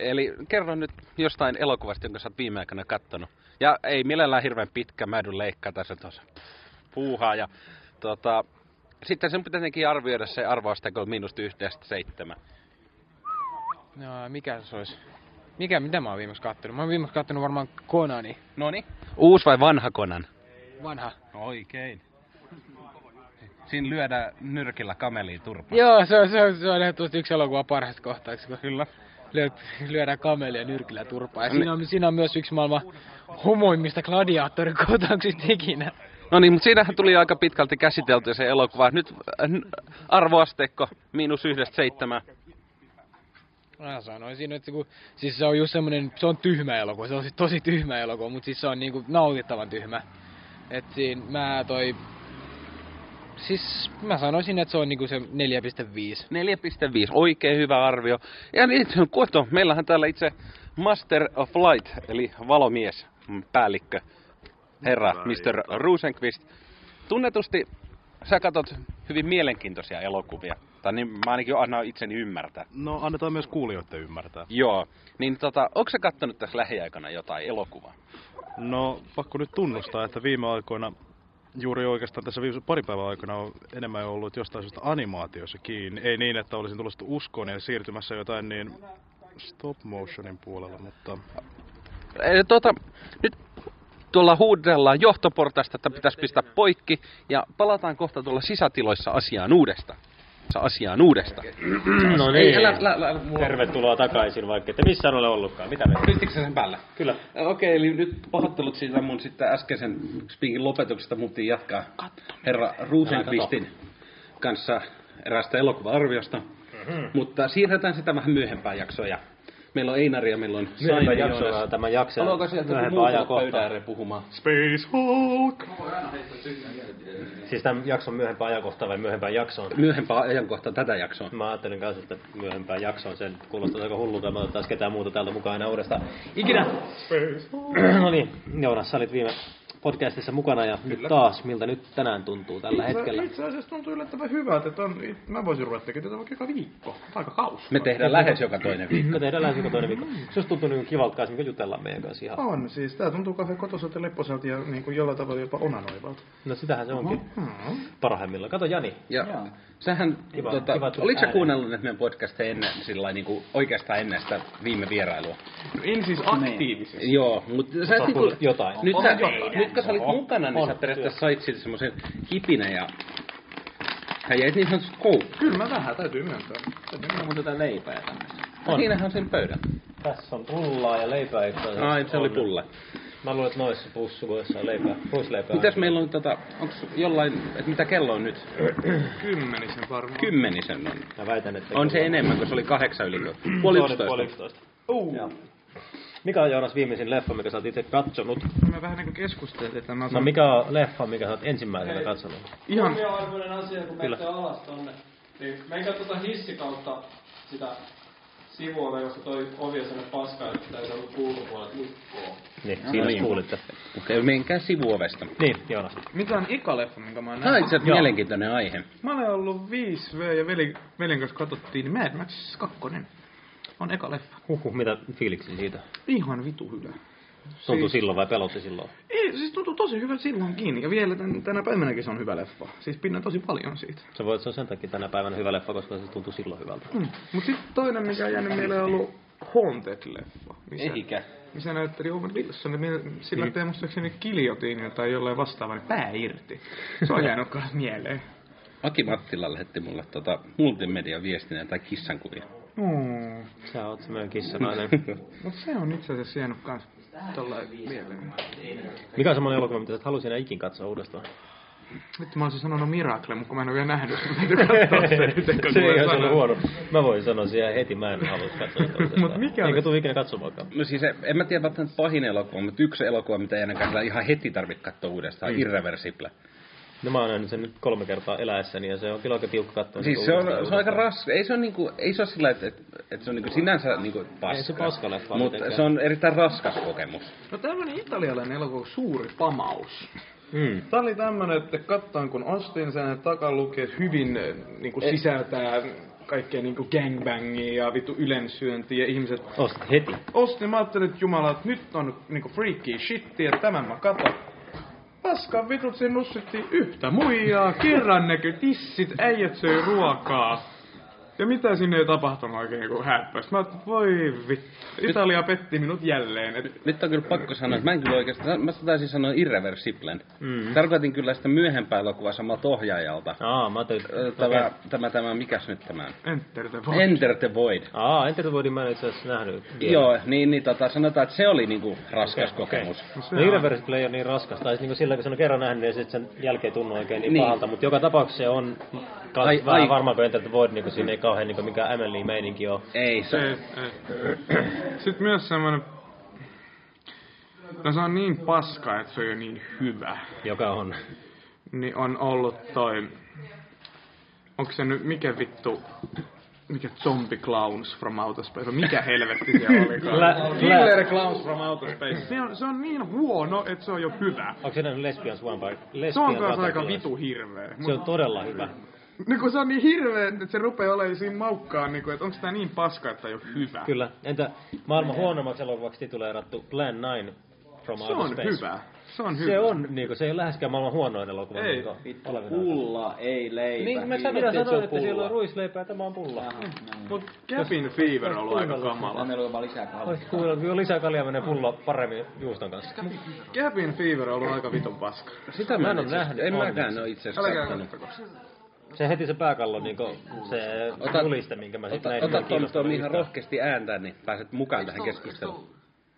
[SPEAKER 1] Eli kerro nyt jostain elokuvasta, jonka sä oot viime aikoina kattonut. Ja ei millään hirveän pitkä, mä edun leikkaa tässä tuossa puuhaa. Ja, tota, sitten sen pitää tietenkin arvioida se arvoasteiko miinusta yhdestä seitsemän.
[SPEAKER 8] No, mikä se olisi? Mikä, mitä mä oon viimeksi kattonut? Mä oon viimeksi kattonut varmaan Konani.
[SPEAKER 1] Noni. Uusi vai vanha Konan?
[SPEAKER 8] Vanha.
[SPEAKER 1] Oikein. Siinä lyödään nyrkillä kameliin turpaan.
[SPEAKER 8] Joo, se on, se on, se on ehdottomasti yksi elokuva parhaista kohtauksista.
[SPEAKER 1] Kyllä.
[SPEAKER 8] Lyö, lyödään kamelia nyrkillä turpaan. Ja
[SPEAKER 1] No
[SPEAKER 8] siinä on, siinä on myös yksi maailman homoimmista gladiaattorin kohtauksista ikinä.
[SPEAKER 1] No niin, mutta siinähän tuli aika pitkälti käsitelty se elokuva. Nyt äh, arvoasteikko miinus yhdestä seitsemän.
[SPEAKER 8] Mä sanoisin, että se, kun, siis se on just semmonen, se on tyhmä elokuva, se on siis tosi tyhmä elokuva, mutta siis se on niinku nautittavan tyhmä. Et siinä mä toi, siis mä sanoisin, että se on niinku se 4,5.
[SPEAKER 1] 4,5, oikein hyvä arvio. Ja niin, kuoto, meillähän täällä itse Master of Light, eli valomies, päällikkö, herra Mr. Rosenqvist. Tunnetusti sä katot hyvin mielenkiintoisia elokuvia. Tai niin mä ainakin annan itseni ymmärtää.
[SPEAKER 5] No annetaan myös kuulijoiden ymmärtää.
[SPEAKER 1] Joo. Niin tota, onko sä kattonut tässä lähiaikana jotain elokuvaa?
[SPEAKER 5] No pakko nyt tunnustaa, että viime aikoina juuri oikeastaan tässä viimeisen pari päivän aikana on enemmän ollut jostain syystä animaatiossa kiinni. Ei niin, että olisin tullut uskoon ja siirtymässä jotain niin stop motionin puolella, mutta
[SPEAKER 1] Eli tota, nyt tuolla huudellaan johtoportaista, että pitäisi pistää poikki. Ja palataan kohta tuolla sisätiloissa asiaan uudestaan. Asiaan uudestaan. <clears throat>
[SPEAKER 3] No
[SPEAKER 1] Ei,
[SPEAKER 3] niin.
[SPEAKER 1] älä, älä, älä, älä, mulla-
[SPEAKER 3] Tervetuloa takaisin, vaikka ette missään ole ollutkaan. Mitä me?
[SPEAKER 1] Pistikö sen päällä?
[SPEAKER 3] Kyllä.
[SPEAKER 1] Okei, eli nyt pahoittelut siitä mun sitten äskeisen speakin lopetuksesta muuttiin jatkaa herra Rosenqvistin kanssa eräästä elokuva-arviosta.
[SPEAKER 3] Mhm.
[SPEAKER 1] Mutta siirretään sitä vähän myöhempään jaksoon ja meillä on Einari ja meillä on Saini
[SPEAKER 3] jaksoon
[SPEAKER 1] Joonas.
[SPEAKER 3] tämä jakso.
[SPEAKER 1] Haluaako sieltä joku
[SPEAKER 3] Myöhempään
[SPEAKER 1] muu tulla puhumaan?
[SPEAKER 5] Space Hulk!
[SPEAKER 3] Siis tämän jakson myöhempään ajankohtaan vai myöhempään jaksoon?
[SPEAKER 1] Myöhempään ajankohtaan tätä jaksoa.
[SPEAKER 3] Mä ajattelin kanssa, että myöhempään jaksoon sen kuulostaa aika hullulta, mä otetaan ketään muuta täältä mukaan enää uudestaan. Ikinä! no niin, Joonas, sä olit viime podcastissa mukana ja nyt taas, miltä nyt tänään tuntuu tällä hetkellä?
[SPEAKER 9] Itse asiassa tuntuu yllättävän hyvältä, että on, mä voisin ruveta tekemään tätä vaikka joka viikko. Aika kausi.
[SPEAKER 1] Me tehdään lähes joka toinen viikko.
[SPEAKER 3] Me tehdään lähes joka toinen viikko. Se olisi tuntunut niin kivalta kanssa, mikä jutellaan meidän kanssa ihan.
[SPEAKER 9] On, siis tää tuntuu kauhean kotoiselta ja lepposelta ja niin kuin jollain tavalla jopa onanoivalta.
[SPEAKER 3] No sitähän se onkin.
[SPEAKER 9] Hmm.
[SPEAKER 3] Parhaimmillaan. Kato Jani.
[SPEAKER 1] Ja sähän,
[SPEAKER 3] Kiva-
[SPEAKER 1] tota,
[SPEAKER 3] kiva
[SPEAKER 1] oliko sä kuunnellut meidän podcasteja ennen, sillä niin kuin oikeastaan ennen sitä viime vierailua?
[SPEAKER 9] En siis aktiivisesti.
[SPEAKER 1] Joo, mutta sä et niinku,
[SPEAKER 3] kuullut jotain.
[SPEAKER 1] nyt, sä,
[SPEAKER 9] jotain.
[SPEAKER 1] nyt kun sä olit
[SPEAKER 3] Oho.
[SPEAKER 1] mukana, niin
[SPEAKER 3] On.
[SPEAKER 1] sä periaatteessa sait siitä semmoisen kipinä ja sä jäit niin sanotusti koukkuun.
[SPEAKER 9] Kyllä mä vähän, täytyy myöntää.
[SPEAKER 14] Meillä on muuten jotain leipää tämmöistä.
[SPEAKER 1] On. Siinähän on sen pöydän.
[SPEAKER 3] Tässä on pullaa ja leipää itse asiassa.
[SPEAKER 1] Ai, se oli pulla.
[SPEAKER 3] Mä luulen, että noissa pussuissa on leipää. Ruisleipää.
[SPEAKER 1] Mitäs meillä on, tota, onks jollain, että mitä kello on nyt? <clears throat>
[SPEAKER 9] Kymmenisen varmaan.
[SPEAKER 1] Kymmenisen on.
[SPEAKER 3] Mä väitän, että...
[SPEAKER 1] On se enemmän, kun se oli kahdeksan yli. <clears throat> Puoli yksitoista.
[SPEAKER 3] puoli yksitoista.
[SPEAKER 9] Uh.
[SPEAKER 3] Joo. Mikä on Joonas viimeisin leffa, mikä sä oot itse katsonut?
[SPEAKER 9] Me vähän niinku keskusteltiin, että mä
[SPEAKER 3] No mikä on leffa, mikä sä oot ensimmäisenä katsonut?
[SPEAKER 9] Ihan...
[SPEAKER 4] Huomioarvoinen asia, kun
[SPEAKER 3] Kyllä.
[SPEAKER 4] menette alas tonne. Niin menkää tuota hissi kautta sitä sivua, koska toi ovi on sellainen paska, että sitä ei saa ulkopuolelta lukkoa.
[SPEAKER 3] Niin,
[SPEAKER 1] No
[SPEAKER 3] siinä
[SPEAKER 1] niin.
[SPEAKER 3] kuulitte.
[SPEAKER 1] Okei, menkää sivuovesta.
[SPEAKER 3] Niin, Joonas.
[SPEAKER 9] Mikä on eka leffa, minkä mä oon
[SPEAKER 1] Tämä on itse
[SPEAKER 9] nähnyt?
[SPEAKER 1] asiassa mielenkiintoinen aihe.
[SPEAKER 9] Mä olen ollut 5V ja veli, velin kanssa katsottiin Mad Max 2. On eka leffa.
[SPEAKER 3] Huhhuh, mitä fiiliksi siitä?
[SPEAKER 9] Ihan vitu hyvä.
[SPEAKER 3] Tuntui
[SPEAKER 9] Siis-
[SPEAKER 3] silloin vai pelotti silloin?
[SPEAKER 9] Ei, siis tuntuu tosi hyvältä silloinkin. Ja vielä tän, tänä päivänäkin se on hyvä leffa. Siis pidän tosi paljon siitä.
[SPEAKER 3] Se voi, se on sen takia tänä päivänä hyvä leffa, koska se tuntui silloin hyvältä.
[SPEAKER 9] Mm. Mut sitten toinen, mikä on jäänyt mieleen, on ollut Haunted-leffa. Missä,
[SPEAKER 1] Eikä.
[SPEAKER 9] missä näytteli Owen Wilson. mie- Sillä
[SPEAKER 3] Mm.
[SPEAKER 9] mm. muistaakseni kiljotiini tai jollain vastaavaa, pää irti. Se on jäänyt mieleen.
[SPEAKER 1] Aki Mattila lähetti mulle tota multimedia viestinä tai kissankuvia.
[SPEAKER 9] Mm.
[SPEAKER 3] Sä oot semmoinen kissanainen. <laughs>
[SPEAKER 9] Mut se on itse asiassa jäänyt kans tollain mieleen.
[SPEAKER 3] Mikä on semmoinen elokuva, mitä sä et halusi enää ikin katsoa uudestaan?
[SPEAKER 9] Vittu mä olisin sanonut Miracle, mutta kun mä en ole vielä nähnyt, sitä, mä täytyy katsoa <laughs> se, miten kun
[SPEAKER 3] se ei ollut huono. Mä voin sanoa siihen heti, mä en halua katsoa sitä.
[SPEAKER 9] Mut mikä
[SPEAKER 3] Eikä tule ikinä katsomaankaan.
[SPEAKER 1] No siis en mä tiedä välttämättä pahin elokuva, mutta yksi elokuva, mitä ei ainakaan ihan heti tarvitse katsoa uudestaan,
[SPEAKER 3] mm.
[SPEAKER 1] Irreversible.
[SPEAKER 3] No mä oon nähnyt sen nyt kolme kertaa eläessäni ja se on kyllä aika tiukka katsoa.
[SPEAKER 1] Siis se on, se on aika ras, ei se on niinku, ei se ole sillä, että, että, että se on niinku sinänsä niinku paska.
[SPEAKER 3] Ei se paska leffa
[SPEAKER 1] Mutta se on erittäin raskas kokemus.
[SPEAKER 9] No tämmönen italialainen elokuva, Suuri pamaus.
[SPEAKER 3] Mm.
[SPEAKER 9] Tää oli tämmönen, että katsoin kun ostin sen, että takalukee hyvin eh, niinku sisältää kaikkea niinku gangbangia ja vittu ylensyöntiä ja ihmiset...
[SPEAKER 3] Ostit heti.
[SPEAKER 9] Ostin, mä ajattelin, että jumala, että nyt on niinku freaky shittiä, että tämän mä katon. Paskan vitut nussittiin yhtä muijaa, kerran näkö tissit, äijät söi ruokaa. Ja mitä sinne ei tapahtunut oikein kuin häppäs. Mä ajattelin, että voi vittu. Italia petti minut jälleen. Et
[SPEAKER 1] Nyt on kyllä pakko sanoa, että mä en kyllä oikeastaan, mä taisin sanoa Irreversiblen.
[SPEAKER 3] Mm.
[SPEAKER 1] Tarkoitin kyllä sitä myöhempää elokuvaa samalta ohjaajalta.
[SPEAKER 3] Aa, mä
[SPEAKER 1] Ö, Tämä,
[SPEAKER 3] okei.
[SPEAKER 1] tämä, tämä, mikäs nyt tämä?
[SPEAKER 9] Enter the Void.
[SPEAKER 1] Enter the Void.
[SPEAKER 3] Aa, Enter the Voidin mä en itse asiassa nähnyt. vielä.
[SPEAKER 1] Joo, niin, niin tota, sanotaan, että se oli niinku raskas
[SPEAKER 3] Okei,
[SPEAKER 1] kokemus.
[SPEAKER 3] No Irreversible ei ole niin raskas. Tai niinku sillä, kun sen on kerran nähnyt, niin sitten sen jälkeen tunnu oikein niin,
[SPEAKER 1] Niin.
[SPEAKER 3] pahalta. Mutta joka tapauksessa se on
[SPEAKER 1] Ai-
[SPEAKER 3] vähän
[SPEAKER 1] ai-
[SPEAKER 3] varmaan kuin Enter the Void, niin siinä ei kauhean niin mikään Emily-meininki ole.
[SPEAKER 1] Ei, se...
[SPEAKER 9] Ei, ei. Sitten myös semmonen... No se on niin paska, että se on jo niin hyvä.
[SPEAKER 3] Joka on.
[SPEAKER 9] Niin on ollut toi... Onko se nyt, mikä vittu... Mikä Zombie Clowns from Outer Space? Mikä helvetti se <laughs> olikaan? Killer Clowns from Outer Space. Se on, se on niin huono, että se on jo hyvä.
[SPEAKER 3] Onko se nähnyt Lesbians Vampire?
[SPEAKER 9] Se on
[SPEAKER 3] Lesbian
[SPEAKER 9] kanssa aika vitu hirveä.
[SPEAKER 3] Se on todella hyvä.
[SPEAKER 9] Niin kun se on niin hirveä, että se rupeaa olemaan siinä maukkaan, niin kuin, että onko tää niin paska, että ei ole hyvä.
[SPEAKER 3] Kyllä. Entä maailman huonommaksi elokuvaksi tituleerattu Plan 9 from
[SPEAKER 9] Se
[SPEAKER 3] Outer
[SPEAKER 9] on
[SPEAKER 3] Space?
[SPEAKER 9] hyvä. Se on
[SPEAKER 3] Se
[SPEAKER 9] hyvä.
[SPEAKER 3] on, niinku, se ei ole läheskään maailman huonoin elokuva.
[SPEAKER 9] Ei.
[SPEAKER 3] Niinku, olevinaan.
[SPEAKER 14] Pulla, ei leipä.
[SPEAKER 3] Niin, mä sanoin, Minä sanoin, että siellä on ruisleipää, tämä on pulla.
[SPEAKER 9] Mut Cabin Fever on ollut aika kamala.
[SPEAKER 14] Meillä on vaan lisää
[SPEAKER 3] kuule, Kyllä lisää kaljaa menee pulla paremmin juuston kanssa.
[SPEAKER 9] Cabin Fever on ollut aika vitun paska.
[SPEAKER 1] Sitä
[SPEAKER 3] Mä en
[SPEAKER 1] en
[SPEAKER 3] ole
[SPEAKER 1] itse asiassa-
[SPEAKER 3] nähnyt
[SPEAKER 1] En
[SPEAKER 3] onneksi.
[SPEAKER 1] mäkään ole itse asiassa
[SPEAKER 9] Älkää.
[SPEAKER 3] Se heti se pääkallo, niinku, se
[SPEAKER 1] Ota-
[SPEAKER 3] juliste, minkä mä sitten näin.
[SPEAKER 1] ota
[SPEAKER 3] kiinnostavaa
[SPEAKER 1] tuon ihan rohkeasti ääntä, niin pääset mukaan tähän keskusteluun.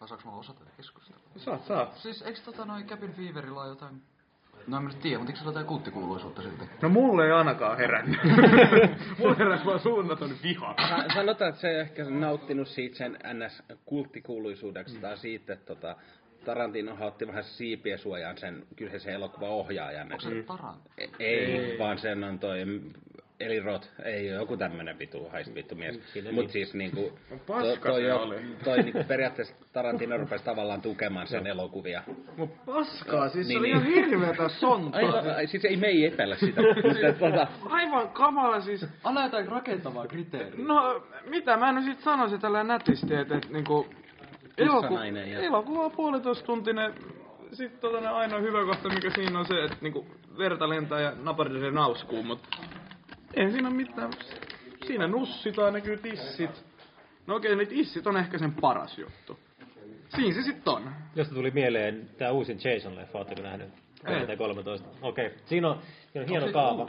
[SPEAKER 12] Vai saaks mä osata tätä keskustelua?
[SPEAKER 9] Saat, saat.
[SPEAKER 12] Siis eiks tota noin Cabin Feverilla ole jotain... No en mä nyt tiedä, mutta eikö se ole jotain kulttikuuluisuutta silti?
[SPEAKER 9] No mulle ei ainakaan herännyt. <laughs> mulle heräsi vaan suunnaton viha.
[SPEAKER 1] Sa- Sanotaan, että se ei ehkä nauttinut siitä sen NS-kulttikuuluisuudeksi tai siitä, että tota, Tarantino otti vähän siipiä suojaan sen kyseisen elokuvan ohjaajan.
[SPEAKER 12] Onko se Tarant?
[SPEAKER 1] Ei, ei, vaan sen on toi Eli Roth, ei ole joku tämmönen vitu, haist vittu mies. Mut
[SPEAKER 3] niin.
[SPEAKER 1] siis niinku,
[SPEAKER 9] Paska
[SPEAKER 1] toi,
[SPEAKER 9] se
[SPEAKER 1] jo-
[SPEAKER 9] oli.
[SPEAKER 1] toi niinku periaatteessa Tarantino <laughs> rupesi tavallaan tukemaan sen elokuvia.
[SPEAKER 9] Mut paskaa, siis se
[SPEAKER 1] Niin,
[SPEAKER 9] oli
[SPEAKER 1] niin.
[SPEAKER 9] ihan hirveetä sontaa.
[SPEAKER 1] Ai, ai, siis ei me ei epäillä sitä. <laughs> Mutta, tota,
[SPEAKER 9] Aivan kamala siis.
[SPEAKER 12] Anna jotain rakentavaa kriteeriä.
[SPEAKER 9] No, mitä mä nyt sit sanoisin tällä nätisti, että et, niinku... Eloku,
[SPEAKER 1] Kissanainen ja-
[SPEAKER 9] elokuva on puolitoista tuntinen. Sitten tota, ne ainoa hyvä kohta, mikä siinä on se, että niinku verta lentää ja naparisee nauskuu, mut ei siinä ole mitään. Siinä nussitaan, näkyy tissit. No okei, ne tissit on ehkä sen paras juttu. Siinä se sitten on.
[SPEAKER 3] Josta tuli mieleen tää uusin Jason-leffa, ootteko nähnyt? 2013. Okei. Okay. Siinä on, siinä on hieno kaava.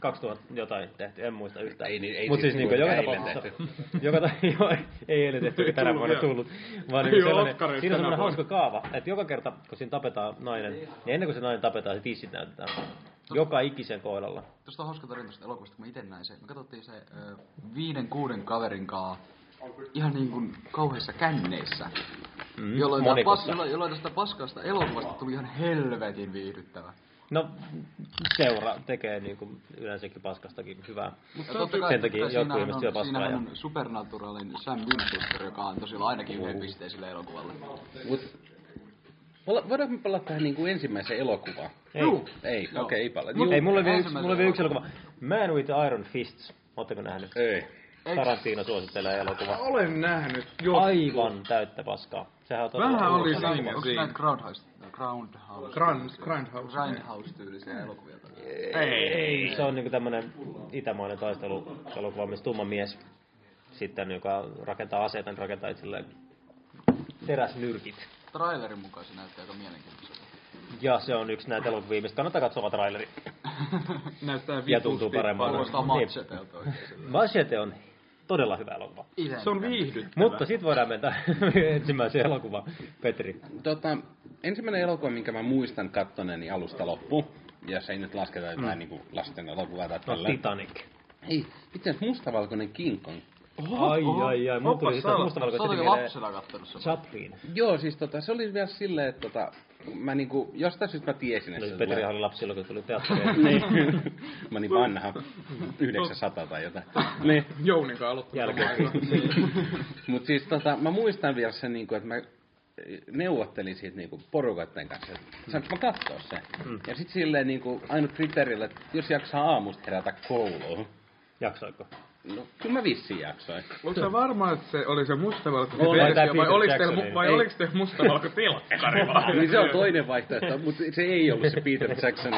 [SPEAKER 3] 2000 <clears throat> jotain tehty, en muista yhtään.
[SPEAKER 1] Ei niin- ei
[SPEAKER 3] Mut
[SPEAKER 1] siis
[SPEAKER 3] siis niinku
[SPEAKER 1] niinku
[SPEAKER 3] joka tapauksessa, <laughs> joka ta, <laughs> joo, ei- ei eilen tehty,
[SPEAKER 9] Ei
[SPEAKER 3] tänä
[SPEAKER 9] tullut
[SPEAKER 3] vuonna tullut. Vaan
[SPEAKER 9] oo
[SPEAKER 3] sellainen, siinä on semmoinen hauska kaava, että joka kerta, kun siinä tapetaan nainen, niin ennen kuin se nainen tapetaan, se tissit näytetään. Joka ikisen kohdalla.
[SPEAKER 12] Tuosta on hauska tarina tuosta elokuvasta, kun mä ite näin se. Me katsottiin se ö, viiden, kuuden kaverin kaa ihan niin kuin kauheissa känneissä.
[SPEAKER 3] Mm,
[SPEAKER 12] jolloin, pas, jolloin, jolloin tästä paskasta elokuvasta tuli ihan helvetin viihdyttävä.
[SPEAKER 3] No, seura tekee niinku yleensäkin paskastakin hyvää.
[SPEAKER 12] Ja totta kai,
[SPEAKER 3] Sen takia
[SPEAKER 12] siinähän
[SPEAKER 3] ihmiset syö
[SPEAKER 12] on,
[SPEAKER 3] paskaa.
[SPEAKER 12] siinähän
[SPEAKER 3] Ja...
[SPEAKER 12] on Supernaturalin Sam Winchester, joka antoi sillä ainakin yhden pisteen sille elokuvalle.
[SPEAKER 1] Mut, Voida- voidaanko me palata tähän niinku ensimmäiseen elokuvaan?
[SPEAKER 3] Ei.
[SPEAKER 1] Juu. Ei, okei, okay, ei palata.
[SPEAKER 3] Ei, mulla oli vielä yksi, mulla oli yksi elokuva. Man with Iron Fists. Ootteko nähnyt?
[SPEAKER 1] Ei.
[SPEAKER 3] Tarantino suosittelee elokuva.
[SPEAKER 9] Olen nähnyt jo.
[SPEAKER 3] Aivan täyttä paskaa. Sehän on
[SPEAKER 9] Vähän oli siinä.
[SPEAKER 12] Onko
[SPEAKER 9] siinä.
[SPEAKER 12] näitä Groundhouse, Groundhouse,
[SPEAKER 9] Grand, Grindhouse.
[SPEAKER 12] Grindhouse-tyylisiä elokuvia?
[SPEAKER 3] Ei. Se on niinku tämmönen itämainen taisteluelokuva, missä tumma mies sitten, joka rakentaa aseita, niin rakentaa itselleen teräsnyrkit.
[SPEAKER 12] Trailerin mukaan se näyttää aika mielenkiintoiselta.
[SPEAKER 3] Ja se on yksi näitä elokuvia, mistä kannattaa katsoa traileri. <laughs>
[SPEAKER 9] Näyttää
[SPEAKER 3] Ja tuntuu
[SPEAKER 9] vitusti
[SPEAKER 3] paremmalta.
[SPEAKER 12] Kuulostaa
[SPEAKER 3] Niin.
[SPEAKER 12] machetelta oikein.
[SPEAKER 3] Machete on todella hyvä elokuva.
[SPEAKER 12] Ite
[SPEAKER 9] Se on viihdyttävä.
[SPEAKER 3] Mutta sit voidaan mennä <laughs> ensimmäiseen elokuvaan. Petri.
[SPEAKER 1] Tota, ensimmäinen elokuva, minkä mä muistan kattoneeni alusta loppuun, jos ei nyt lasketa jotain
[SPEAKER 3] Mm.
[SPEAKER 1] niinku lasten elokuvaa tai
[SPEAKER 3] No,
[SPEAKER 1] tällä.
[SPEAKER 3] Titanic.
[SPEAKER 1] Ei, itse asiassa mustavalkoinen King Kong.
[SPEAKER 3] Ai, ai, ai. Mulla tuli sitten mustavalkoisesti mieleen
[SPEAKER 12] kattonut sen?
[SPEAKER 3] Chaplin.
[SPEAKER 1] Joo, siis tota, se oli vielä silleen, että tota, mä niinku, jostain syystä mä tiesin, että
[SPEAKER 3] No,
[SPEAKER 1] se
[SPEAKER 3] Petri
[SPEAKER 1] tulee.
[SPEAKER 3] oli lapsi silloin, kun tuli teatteriin. <laughs>
[SPEAKER 1] niin. mä olin vanha. 900 tai jotain. Niin.
[SPEAKER 9] Jouninkaan aloittanut.
[SPEAKER 3] Jälkeen. <laughs>
[SPEAKER 1] Mut siis tota, mä muistan vielä sen niinku, että mä neuvottelin siitä niinku porukoitten kanssa, että saanko mä kattoo sen.
[SPEAKER 3] Mm.
[SPEAKER 1] Ja sit silleen niinku ainut kriteerillä, että jos jaksaa aamusta herätä kouluun.
[SPEAKER 3] Jaksoiko?
[SPEAKER 1] No, kyllä mä vissiin jaksoin.
[SPEAKER 9] Onko se varma, että se oli se mustavalko
[SPEAKER 1] Oli.
[SPEAKER 9] versio, vai oliks teillä, vai
[SPEAKER 1] Ei.
[SPEAKER 9] oliks teillä mustavalko telkkari vai? <laughs>
[SPEAKER 1] niin se on toinen vaihtoehto, mutta se ei ollut se Peter Jackson,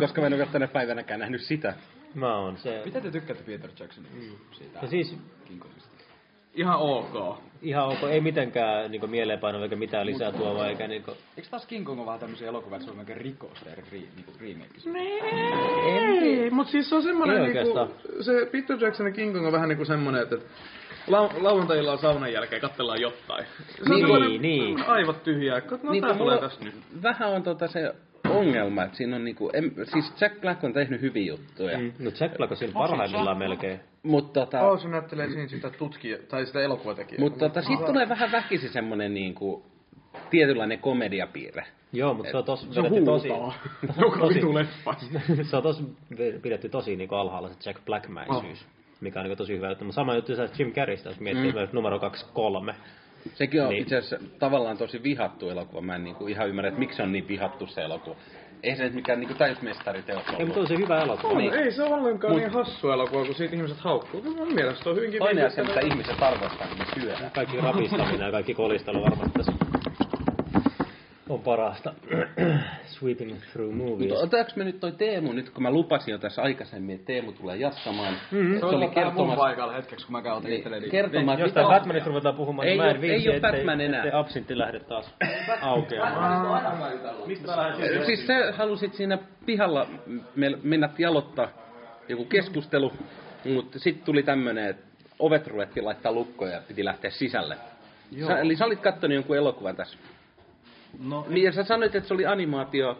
[SPEAKER 1] koska mä en ole vielä tänä päivänäkään nähnyt sitä.
[SPEAKER 3] Mä oon se.
[SPEAKER 12] Mitä te tykkäätte Peter Jacksonin siitä?
[SPEAKER 3] No siis?
[SPEAKER 9] Ihan ok.
[SPEAKER 3] Ihan ok, ei mitenkään niinku mieleenpainova eikä mitään lisää tuovaa eikä niinku...
[SPEAKER 12] Eikö taas King Kong on vähän tämmöisiä elokuvia, että se on melkein rikos tehdä ri, niinku remake?
[SPEAKER 9] Ei, mut siis se on semmonen
[SPEAKER 12] Ei
[SPEAKER 9] niinku,
[SPEAKER 12] oikeastaan.
[SPEAKER 9] se Peter Jacksonin King Kong on vähän niinku semmonen, että että lau- lauantailla on saunan jälkeen katsellaan jotain. Se on
[SPEAKER 1] Niin, niin.
[SPEAKER 9] aivot tyhjää. No
[SPEAKER 1] Niin,
[SPEAKER 9] tää
[SPEAKER 1] kun
[SPEAKER 9] tulee tästä nyt.
[SPEAKER 1] Vähän on tota se ongelma, että siinä on niinku, en, siis Jack Black on tehnyt hyviä juttuja.
[SPEAKER 3] Mm. No Jack Black on siinä parhaimmillaan melkein.
[SPEAKER 1] Mutta tota,
[SPEAKER 9] Oh, se näyttelee siinä sitä tutkija, tai sitä elokuvatekijää.
[SPEAKER 1] mut tota, siitä tulee vähän väkisin semmonen niinku, tietynlainen komediapiirre.
[SPEAKER 3] Joo, mutta se on tos
[SPEAKER 1] Se
[SPEAKER 3] vedetty <laughs> tosi...
[SPEAKER 9] Joka
[SPEAKER 3] tosi- <laughs> se on tos pidetty tosi niinku alhaalla se Jack Blackmäisyys. Mikä on niinku tosi hyvä juttu. Mutta sama juttu se Jim Carreystä, jos miettii
[SPEAKER 1] Mm.
[SPEAKER 3] numero 2, 3.
[SPEAKER 1] Sekin on
[SPEAKER 3] Niin.
[SPEAKER 1] niin. itse asiassa tavallaan tosi vihattu elokuva. Mä en niinku ihan ymmärrä, että miksi on niin vihattu se elokuva. Ei se nyt mikään niinku täysmestariteos
[SPEAKER 3] Ei, mutta on se hyvä elokuva.
[SPEAKER 9] On,
[SPEAKER 1] Niin.
[SPEAKER 9] ei se ole ollenkaan
[SPEAKER 1] Mut-
[SPEAKER 9] niin hassu elokuva, kun siitä ihmiset haukkuu. Mun mielestä se on hyvinkin
[SPEAKER 1] Toinen asia, mitä ihmiset arvostaa, niin ne syödään.
[SPEAKER 3] Kaikki rapistaminen ja kaikki kolistelu varmasti tässä on parasta. <clears throat> Sweeping through movies.
[SPEAKER 1] Mutta otetaanko me nyt toi Teemu, nyt kun mä lupasin jo tässä aikaisemmin, että Teemu tulee jatkamaan.
[SPEAKER 3] Mhm.
[SPEAKER 1] että se oli
[SPEAKER 12] mun
[SPEAKER 1] kertomassa...
[SPEAKER 12] paikalla hetkeksi, kun mä käyn
[SPEAKER 1] Niin,
[SPEAKER 12] itselleni.
[SPEAKER 1] kertomaan,
[SPEAKER 3] Jos tää Batmanista ruvetaan puhumaan,
[SPEAKER 1] Ei
[SPEAKER 3] niin mä en viitsi,
[SPEAKER 1] ei
[SPEAKER 3] ettei-
[SPEAKER 1] Batman enää.
[SPEAKER 3] ettei absintti lähde taas aukeamaan. Mistä mä lähden
[SPEAKER 1] Siis sä halusit siinä pihalla me- mennä jalottaa joku keskustelu, mutta sitten tuli tämmönen, että ovet ruvettiin laittaa lukkoja ja piti lähteä sisälle.
[SPEAKER 5] Joo.
[SPEAKER 1] Sä, eli sä olit kattonut jonkun elokuvan tässä.
[SPEAKER 5] No,
[SPEAKER 1] Niin ja sä sanoit, että se oli animaatio,